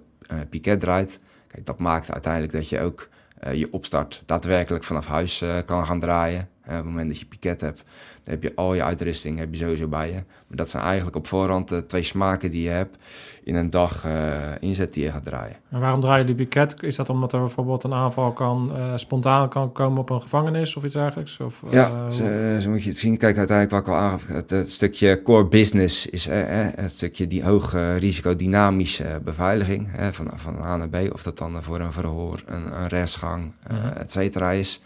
piket draait. Dat maakt uiteindelijk dat je ook je opstart daadwerkelijk vanaf huis kan gaan draaien. op het moment dat je piket hebt, dan heb je al je uitrusting heb je sowieso bij je. Maar dat zijn eigenlijk op voorhand de twee smaken die je hebt in een dag uh, inzet die je gaat draaien. En waarom draai je die piket? Is dat omdat er bijvoorbeeld een aanval kan, uh, spontaan kan komen op een gevangenis of iets dergelijks? Of, uh, ja, zo, zo, moet je het zien. Kijk, uiteindelijk wat ik al aangaf, het, het, stukje core business is het stukje die hoge risico dynamische beveiliging van, van A naar B. Of dat dan voor een verhoor, een, een rechtsgang, -huh. et cetera is.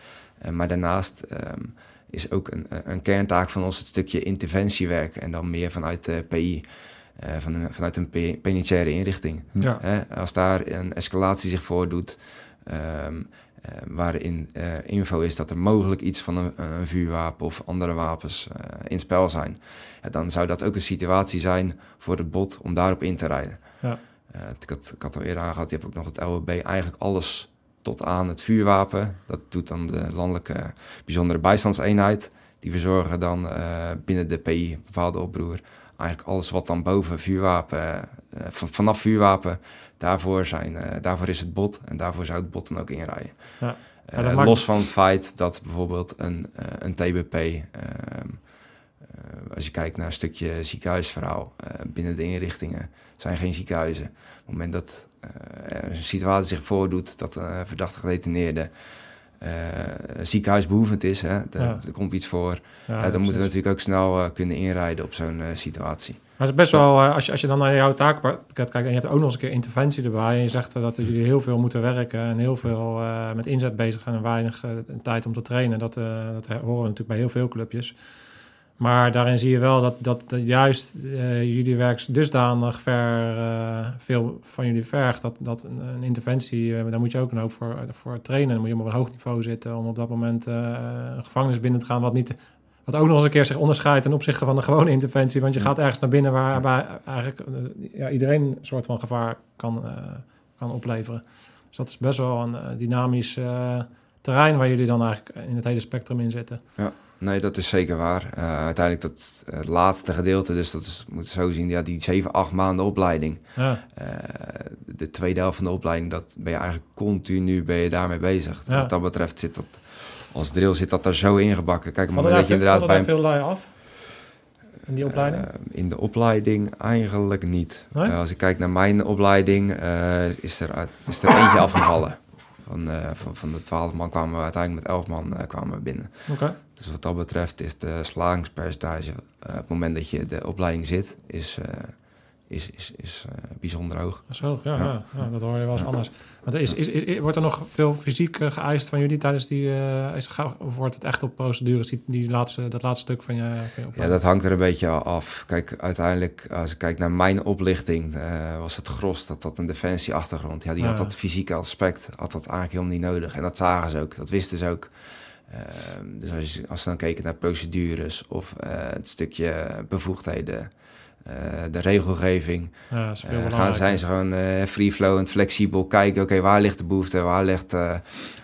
maar daarnaast... Um, is ook een, een kerntaak van ons het stukje interventiewerk. En dan meer vanuit de PI. Uh, van een, vanuit een penitentiaire inrichting. Ja. Uh, als daar een escalatie zich voordoet, um, uh, waarin info is dat er mogelijk iets van een, een vuurwapen of andere wapens in spel zijn, ja, dan zou dat ook een situatie zijn voor het bot om daarop in te rijden. Ja. ik, had, ik had al eerder aangehad, je hebt ook nog het LWB, eigenlijk alles tot aan het vuurwapen. Dat doet dan de landelijke bijzondere bijstandseenheid. Die verzorgen dan uh, binnen de PI, bepaalde oproer, eigenlijk alles wat dan boven vuurwapen, uh, vanaf vuurwapen, daarvoor, zijn, uh, daarvoor is het bot en daarvoor zou het bot dan ook inrijden. Ja. Los van het feit dat bijvoorbeeld een, een TBP, ehm, als je kijkt naar een stukje ziekenhuisverhaal binnen de inrichtingen, zijn geen ziekenhuizen. Op het moment dat een situatie zich voordoet dat een verdachte gedetineerde uh, ziekenhuisbehoevend is, hè, de, Ja. er komt iets voor, Ja, ja, dan moeten we natuurlijk ook snel eh, kunnen inrijden op zo'n eh, situatie. Maar het is best wel, eh, als je, als je dan naar jouw taakpakket kijkt en je hebt ook nog eens een keer interventie erbij en je zegt eh, dat jullie heel veel moeten werken en heel veel eh, met inzet bezig zijn en weinig eh, tijd om te trainen, dat, eh, dat horen we natuurlijk bij heel veel clubjes. Maar daarin zie je wel dat, dat, juist eh, jullie werk dusdanig ver, eh, veel van jullie vergt. Dat, dat een, een interventie, eh, daar moet je ook een hoop voor, voor trainen. Dan moet je op een hoog niveau zitten om op dat moment een gevangenis binnen te gaan. Wat, niet, wat ook nog eens een keer zich onderscheidt ten opzichte van de gewone interventie. Want je gaat ergens naar binnen waar, waar eigenlijk ja, iedereen een soort van gevaar kan, kan opleveren. Dus dat is best wel een dynamisch terrein waar jullie dan eigenlijk in het hele spectrum in zitten. Nee, dat is zeker waar. Eh, uiteindelijk dat het laatste gedeelte, dus dat is, moet je zo zien, ja, die 7, 8 maanden opleiding. Ja, Eh, de tweede helft van de opleiding, dat ben je eigenlijk continu ben je daarmee bezig. Ja. Wat dat betreft zit dat, als drill zit dat daar zo ingebakken. Kijk, moment dat je inderdaad bij veel lui af in die opleiding? Eh, in de opleiding eigenlijk niet. Nee? Als ik kijk naar mijn opleiding, is, er, is er eentje afgevallen. Van, eh, van, van de 12 man kwamen we uiteindelijk met 11 man eh, kwamen we binnen. Oké. Dus wat dat betreft is de slagingspercentage eh, op het moment dat je de opleiding zit, is, is, is, is eh, bijzonder hoog. Zo, ja, Ja. ja. dat hoor je wel eens anders. Want is, is, is- wordt er nog veel fysiek eh, geëist van jullie tijdens die... eh, is, of wordt het echt op procedures, die, die laatste, dat laatste stuk van je, van je Ja, dat hangt er een beetje af. Kijk, uiteindelijk, als ik kijk naar mijn oplichting, was het gros dat dat een defensieachtergrond. Ja, die had dat fysieke aspect, had dat eigenlijk helemaal niet nodig. En dat zagen ze ook, dat wisten ze ook. Ehm, dus als, je, als ze dan keken naar procedures of het stukje bevoegdheden, de regelgeving, Ja, eh, gaan, zijn ze gewoon eh free-flowend, flexibel, kijken, oké, waar ligt de behoefte, waar ligt... eh,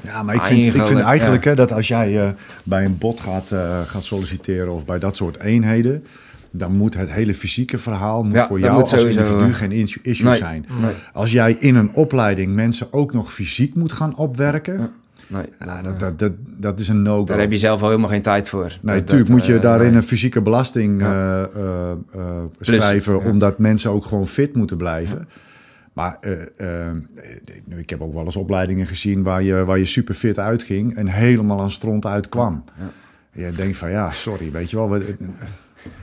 Ja, maar ik vind, ik vind Eigenlijk, ja. hè, dat als jij eh, bij een bot gaat, eh, gaat solliciteren of bij dat soort eenheden, dan moet het hele fysieke verhaal moet Ja, voor jou moet als sowieso, individu eh, geen issue, issue nee. zijn. nee. Als jij in een opleiding mensen ook nog fysiek moet gaan opwerken, Ja. Nee, Ja, dat, dat, dat, dat is een no-go. daar heb je zelf al helemaal geen tijd voor. Nee, natuurlijk moet je eh, daarin nee. een fysieke belasting Ja. eh, eh, schrijven, omdat mensen ook gewoon fit moeten blijven. Maar ik heb ook wel eens opleidingen gezien waar je, waar je super fit uitging en helemaal aan stront uitkwam. Ja. Je denkt van ja, sorry, weet je wel.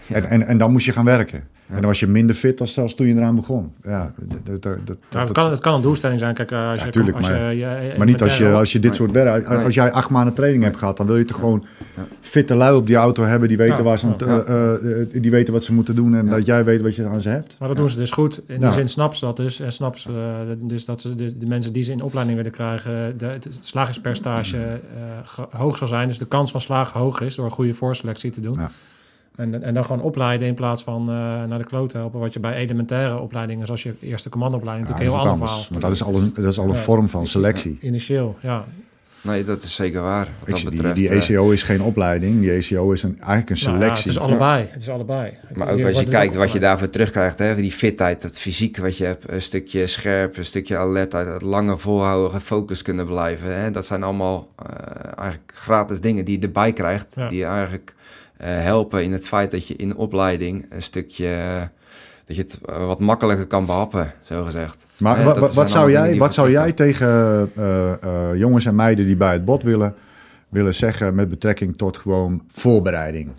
En, en, en dan moest je gaan werken. En dan was je minder fit dan zelfs toen je eraan begon. Ja, dat, dat, dat, dat- Nou, het, dat- kan, het kan een doelstelling zijn. Kijk, eh, als Ja, je, tuurlijk, als maar- je, je, Maar niet als je, als je dit Nee. soort werk... Als jij acht maanden training hebt gehad... dan wil je toch gewoon fitte lui op die auto hebben... die weten, Ja, waar ze eh, eh, die weten wat ze moeten doen... en Ja. dat jij weet wat je aan ze hebt. Maar dat doen ze dus goed. In Ja. die zin snappen ze dat dus. En snappen ze dus dat ze de, de mensen die ze in opleiding willen krijgen, de, het slagingspercentage eh, ge- hoog zal zijn. Dus de kans van slagen hoog is door een goede voorselectie te doen. Ja. En, en dan gewoon opleiden in plaats van eh, naar de kloot helpen. Wat je bij elementaire opleidingen, zoals je eerste commandoopleiding, Ja, natuurlijk heel anders. verhaal. Maar dat is al een, dat is al een Ja. vorm van selectie. Initieel, ja. Nee, dat is zeker waar. Wat dat zie, die, betreft. die eh, ECO is geen opleiding. Die ECO is een, eigenlijk een Nou ja, selectie. het is allebei. Het is allebei. Maar ook als je kijkt wat je daarvoor terugkrijgt, hè, die fitheid, dat fysiek wat je hebt, een stukje scherp, een stukje alertheid, het lange volhouden, gefocust kunnen blijven. Hè, dat zijn allemaal eh, eigenlijk gratis dingen die je erbij krijgt, Ja. die je eigenlijk helpen in het feit dat je in opleiding een stukje, eh, dat je het eh, wat makkelijker kan behappen, zo gezegd. Maar Eh, wa- dat wa- zijn wat, zou jij, wat zou jij tegen eh, eh, jongens en meiden die bij het bot willen, willen zeggen met betrekking tot gewoon voorbereiding?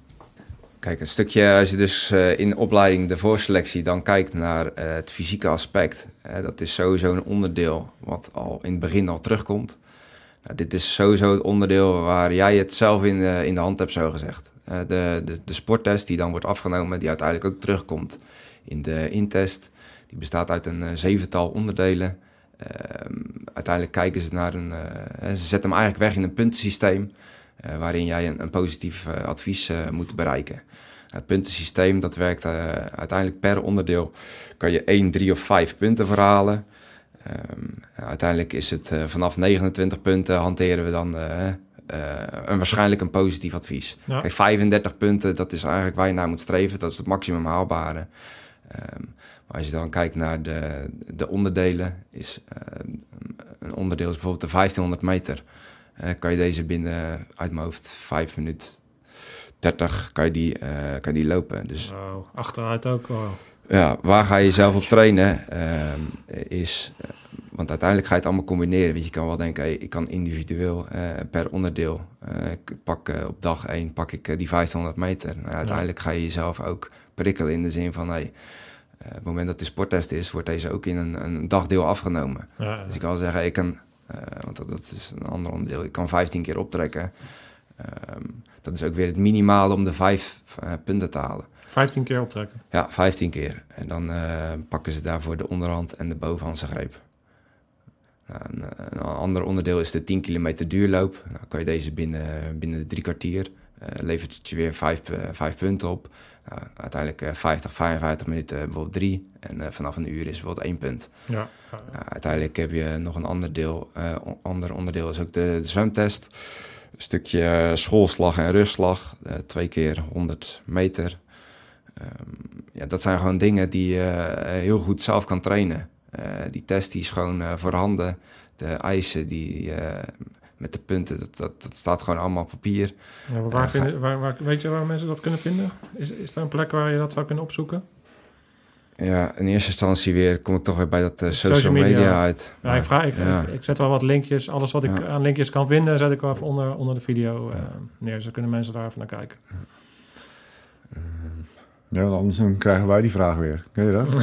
Kijk, een stukje, als je dus eh, in de opleiding de voorselectie dan kijkt naar eh, het fysieke aspect. dat is sowieso een onderdeel wat al in het begin al terugkomt. Nou, dit is sowieso het onderdeel waar jij het zelf in in de hand hebt, zo gezegd. Eh, de, de, de sporttest die dan wordt afgenomen, die uiteindelijk ook terugkomt in de intest. Die bestaat uit een eh, zevental onderdelen. Ehm, uiteindelijk kijken ze naar een... eh, ze zetten hem eigenlijk weg in een puntensysteem... waarin jij een, een positief advies moet bereiken. Het puntensysteem dat werkt uiteindelijk per onderdeel. Kan je 1, 3 of 5 punten verhalen. Ehm, uiteindelijk is het vanaf 29 punten hanteren we dan een waarschijnlijk een positief advies. Ja. Kijk, 35 punten, dat is eigenlijk waar je naar moet streven. Dat is het maximum haalbare. Ehm, maar als je dan kijkt naar de, de onderdelen, is eh, een onderdeel is bijvoorbeeld de 1500 meter. Eh, kan je deze binnen uit mijn hoofd 5 minuten 30 kan je die, eh, kan je die lopen. Dus Wow, achteruit ook. Wow. ja, waar ga je zelf op trainen? Ehm, is, eh, want uiteindelijk ga je het allemaal combineren. Want je kan wel denken, hey, ik kan individueel eh, per onderdeel. eh, ik pak eh, op dag 1 pak ik die 1500 meter. Nou, uiteindelijk ga je jezelf ook prikkelen in de zin van, hey, op het moment dat de sporttest is, wordt deze ook in een, een dagdeel afgenomen. Ja, Dus ik kan zeggen, ik kan, want dat, dat is een ander onderdeel, ik kan 15 keer optrekken. Ehm, dat is ook weer het minimale om de vijf punten te halen. 15 keer optrekken. Ja, 15 keer. En dan pakken ze daarvoor de onderhand en de bovenhandse greep. Een, een ander onderdeel is de 10 kilometer duurloop. Nou, kan je deze binnen, binnen de drie kwartier. eh, levert het je weer vijf, eh, vijf punten op. Nou, uiteindelijk eh, 50, 55 minuten bijvoorbeeld drie. En eh, vanaf een uur is bijvoorbeeld één punt. Ja. Nou, uiteindelijk heb je nog een ander deel. eh, on- ander onderdeel is ook de, de zwemtest. Een stukje eh, schoolslag en rugslag. eh, twee keer 100 meter. Ehm, ja, dat zijn gewoon dingen die je eh, heel goed zelf kan trainen. Eh, die test die is gewoon eh, voorhanden. De eisen die, eh, met de punten, dat, dat, dat staat gewoon allemaal op papier. Ja, maar waar vinden, waar, waar, weet je waar mensen dat kunnen vinden? Is, is er een plek waar je dat zou kunnen opzoeken? Ja, in eerste instantie weer kom ik toch weer bij dat social, Social media. media, uit. Ja, ik, vraag, ik, ja. ik, ik zet wel wat linkjes. Alles wat ik aan linkjes kan vinden, zet ik wel even onder, onder de video eh, neer. Dus dan kunnen mensen daar even naar kijken. Ja, want anders dan krijgen wij die vraag weer. Ken je dat?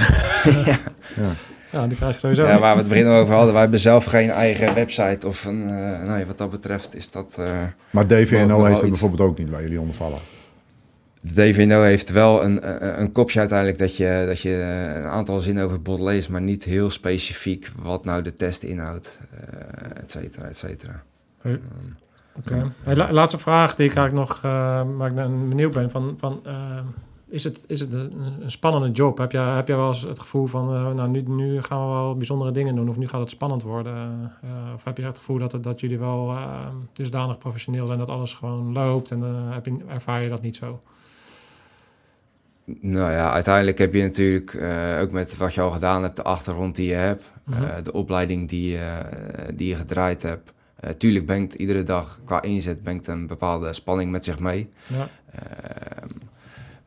Ja, die krijg je sowieso. Ja, waar we het begin over hadden, wij hebben zelf geen eigen website of een, eh, nee, wat dat betreft is dat... eh, Maar DVNO heeft het iets. bijvoorbeeld ook niet waar jullie onder vallen. De DVNO heeft wel een, een, een kopje uiteindelijk dat je, dat je eh, een aantal zinnen over het bot leest, maar niet heel specifiek wat nou de test inhoudt, eh et cetera, et cetera. Hey. Ehm, Oké. Hey, la- laatste vraag die ik eigenlijk nog, eh waar ik benieuwd ben van, van eh, is het, is het een, spannende job? Heb jij, heb jij wel eens het gevoel van, eh, nou nu, nu gaan we wel bijzondere dingen doen of nu gaat het spannend worden? Eh, of heb je het gevoel dat, het, dat jullie wel eh, dusdanig professioneel zijn dat alles gewoon loopt en heb je, ervaar je dat niet zo? Nou ja, uiteindelijk heb je natuurlijk ook met wat je al gedaan hebt, de achtergrond die je hebt, Mhm. de opleiding die, je, die je gedraaid hebt. Uh, tuurlijk brengt iedere dag qua inzet brengt een bepaalde spanning met zich mee. Ja. Ehm,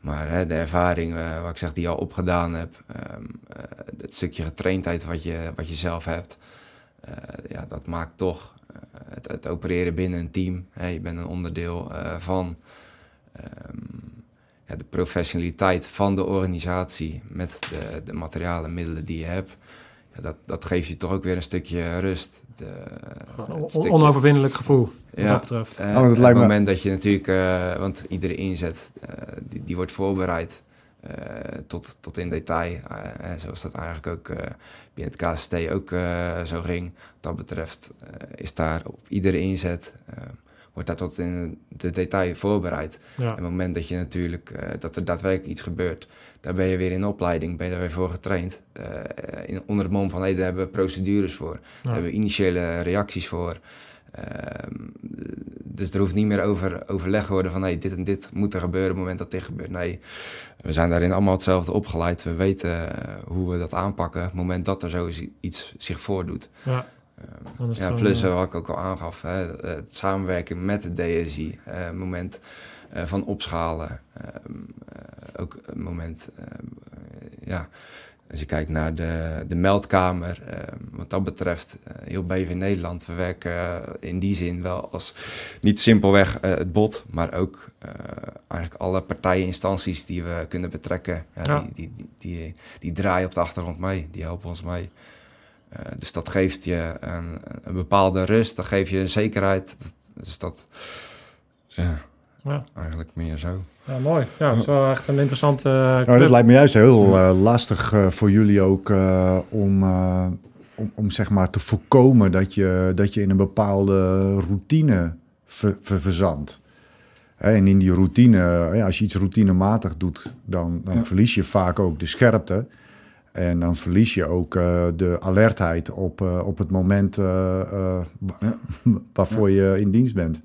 maar de ervaring, uh, wat ik zeg, die je al opgedaan heb, um, het stukje getraindheid wat je, wat je zelf hebt, ja, dat maakt toch het, het, opereren binnen een team. Hè, je bent een onderdeel van. Um, ja, de professionaliteit van de organisatie met de, de materialen middelen die je hebt, ja, dat, dat geeft je toch ook weer een stukje rust. De, onoverwinnelijk gevoel, wat ja, dat betreft. Uh, oh, dat lijkt het moment dat je natuurlijk, uh, want iedere inzet, uh, die, die wordt voorbereid tot, tot in detail. zoals dat eigenlijk ook binnen het KST ook zo ging. Wat dat betreft is daar op iedere inzet wordt dat tot in de detail voorbereid. Ja. En het moment dat je natuurlijk, uh, dat er daadwerkelijk iets gebeurt, daar ben je weer in opleiding, ben je daar weer voor getraind. Uh, in, onder het mom van, hey, daar hebben we procedures voor, daar hebben we initiële reacties voor. Uh, dus er hoeft niet meer over overleg worden van hey, dit en dit moet er gebeuren op het moment dat dit gebeurt. Nee, we zijn daarin allemaal hetzelfde opgeleid. We weten hoe we dat aanpakken op het moment dat er zoiets zich voordoet. Ja. Um, ja, plus uh, wat ik ook al aangaf, hè, het samenwerken met de DSI, uh, moment uh, van opschalen, ook een moment, ja, als je kijkt naar de, de meldkamer, wat dat betreft, heel BV Nederland, we werken in die zin wel als niet simpelweg het bot, maar ook eigenlijk alle partijen, instanties die we kunnen betrekken. Die, die, die, die, draaien op de achtergrond mee, die helpen ons mee. Dus dat geeft je een, een, bepaalde rust, dat geeft je een zekerheid. Dus dat, ja, ja. eigenlijk meer zo. Ja, mooi. Ja, het is wel echt een interessante... Uh, nou, dat lijkt me juist heel uh, lastig voor jullie ook om, om, om zeg maar te voorkomen dat je, dat je in een bepaalde routine ver, ver, verzandt. En in die routine, als je iets routinematig doet, dan, dan ja. verlies je vaak ook de scherpte. En dan verlies je ook uh, de alertheid op, uh, op het moment uh, ja. waarvoor ja. je in dienst bent.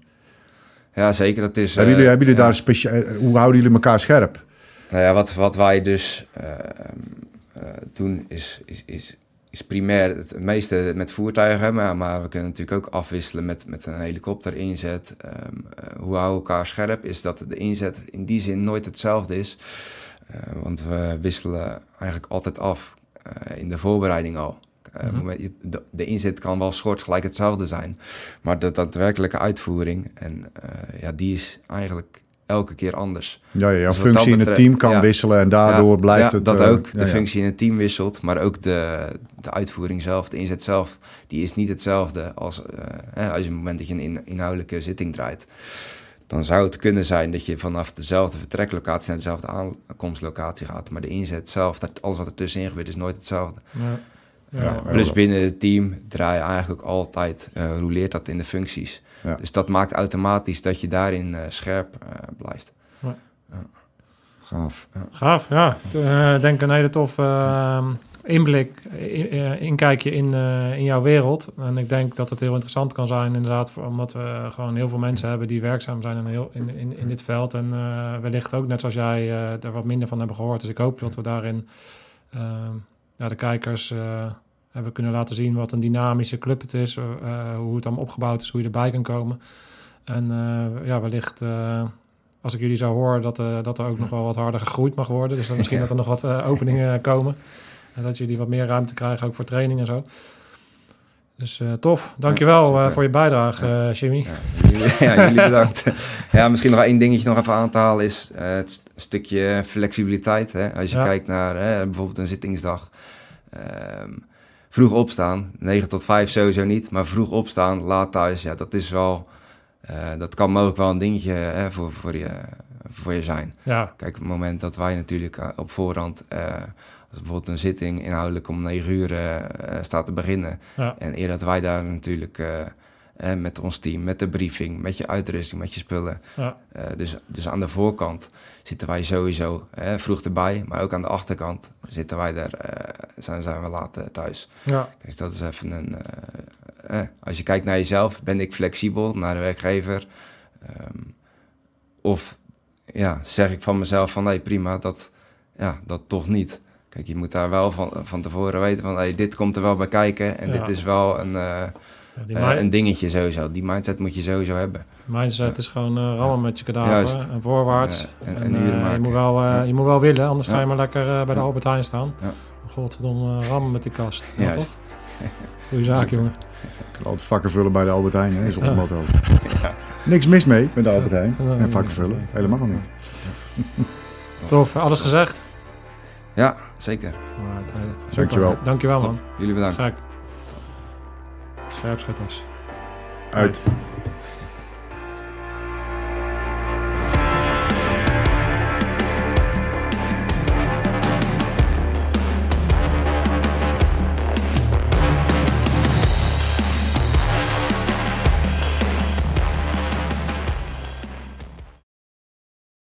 Ja, zeker. Dat is, hebben jullie, hebben jullie daar speciaal? Hoe houden jullie elkaar scherp? Nou ja, wat, wat wij dus doen is, is, is, is primair het meeste met voertuigen, maar, maar we kunnen natuurlijk ook afwisselen met, met een helikopter inzet. Um, hoe houden we elkaar scherp? Is dat de inzet in die zin nooit hetzelfde is. Uh, want we wisselen eigenlijk altijd af uh, in de voorbereiding al. Mm -hmm. de, de, inzet kan wel soortgelijk hetzelfde zijn, maar de daadwerkelijke uitvoering, en, ja, die is eigenlijk elke keer anders. Ja, ja jouw dus functie in het team kan ja, wisselen en daardoor ja, blijft ja, het... dat ook. De functie in het team wisselt, maar ook de, de uitvoering zelf, de inzet zelf, die is niet hetzelfde als, als je op het moment dat je een inhoudelijke zitting draait dan zou het kunnen zijn dat je vanaf dezelfde vertreklocatie naar dezelfde aankomstlocatie gaat. Maar de inzet zelf, dat, alles wat er tussenin gebeurt, is nooit hetzelfde. Ja. Ja, Plus binnen het team draai je eigenlijk altijd, uh, roleert dat in de functies. Ja. Dus dat maakt automatisch dat je daarin uh, scherp uh, blijft. Ja. Gaaf. Gaaf, ja. Ik denk een hele tof ehm, inblik, in, inkijkje in, uh, in jouw wereld. En ik denk dat het heel interessant kan zijn, inderdaad, omdat we gewoon heel veel mensen hebben die werkzaam zijn in, heel, in, in, in dit veld. En uh, wellicht ook, net zoals jij, uh, er wat minder van hebben gehoord. Dus ik hoop dat we daarin ja, de kijkers hebben kunnen laten zien wat een dynamische club het is, hoe het allemaal opgebouwd is, hoe je erbij kan komen. En ja, wellicht als ik jullie zou horen, dat, uh, dat er ook nog wel wat harder gegroeid mag worden. Dus dan misschien dat er nog wat uh, openingen komen. En dat jullie wat meer ruimte krijgen, ook voor training en zo. Dus uh, tof. Dankjewel ja, uh, voor je bijdrage, uh, Jimmy. Ja, jullie, ja, bedankt. ja, misschien nog één dingetje nog even aan te halen is het stukje flexibiliteit. Hè? Als je kijkt naar bijvoorbeeld een zittingsdag. Um, vroeg opstaan, 9 tot 5 sowieso niet, maar vroeg opstaan, laat thuis, ja, dat is wel, dat kan mogelijk wel een dingetje hè, voor, voor, je, voor je zijn. Ja. Kijk, op het moment dat wij natuurlijk op voorhand als bijvoorbeeld een zitting inhoudelijk om negen uur uh, staat te beginnen. Ja. En eer dat wij daar natuurlijk uh, met ons team, met de briefing, met je uitrusting, met je spullen. Ja. dus, dus aan de voorkant zitten wij sowieso vroeg erbij, maar ook aan de achterkant zitten wij daar, zijn, zijn we laat thuis. Ja. Kijk, dat is even een. als je kijkt naar jezelf, ben ik flexibel naar de werkgever? Um, of ja, zeg ik van mezelf van nee, prima, dat, ja, dat toch niet. Kijk, je moet daar wel van, van tevoren weten van hey, dit komt er wel bij kijken en ja. dit is wel een, uh, Ja, eh, mi- een dingetje sowieso. Die mindset moet je sowieso hebben. mindset is gewoon eh, rammen met je kadaver Juist. en voorwaarts. Ja, en- en, eh, je, moet wel, eh, Ja. je moet wel willen, anders ga je maar lekker eh, bij de Ja. Albert Heijn staan. Ja. Godverdomme, eh, rammen met die kast. Ja, Juist. toch? Goeie zaak, jongen. Je kan altijd vakken vullen bij de Albert Heijn, hè, is ons Ja. motto. Niks mis mee met de Albert Heijn Ja, en vakken vullen. Helemaal niet. Tof, alles gezegd? Ja, zeker. Alright, super. Dankjewel. Dankjewel, man. Jullie bedankt. Gek. Scherpschutters. Uit.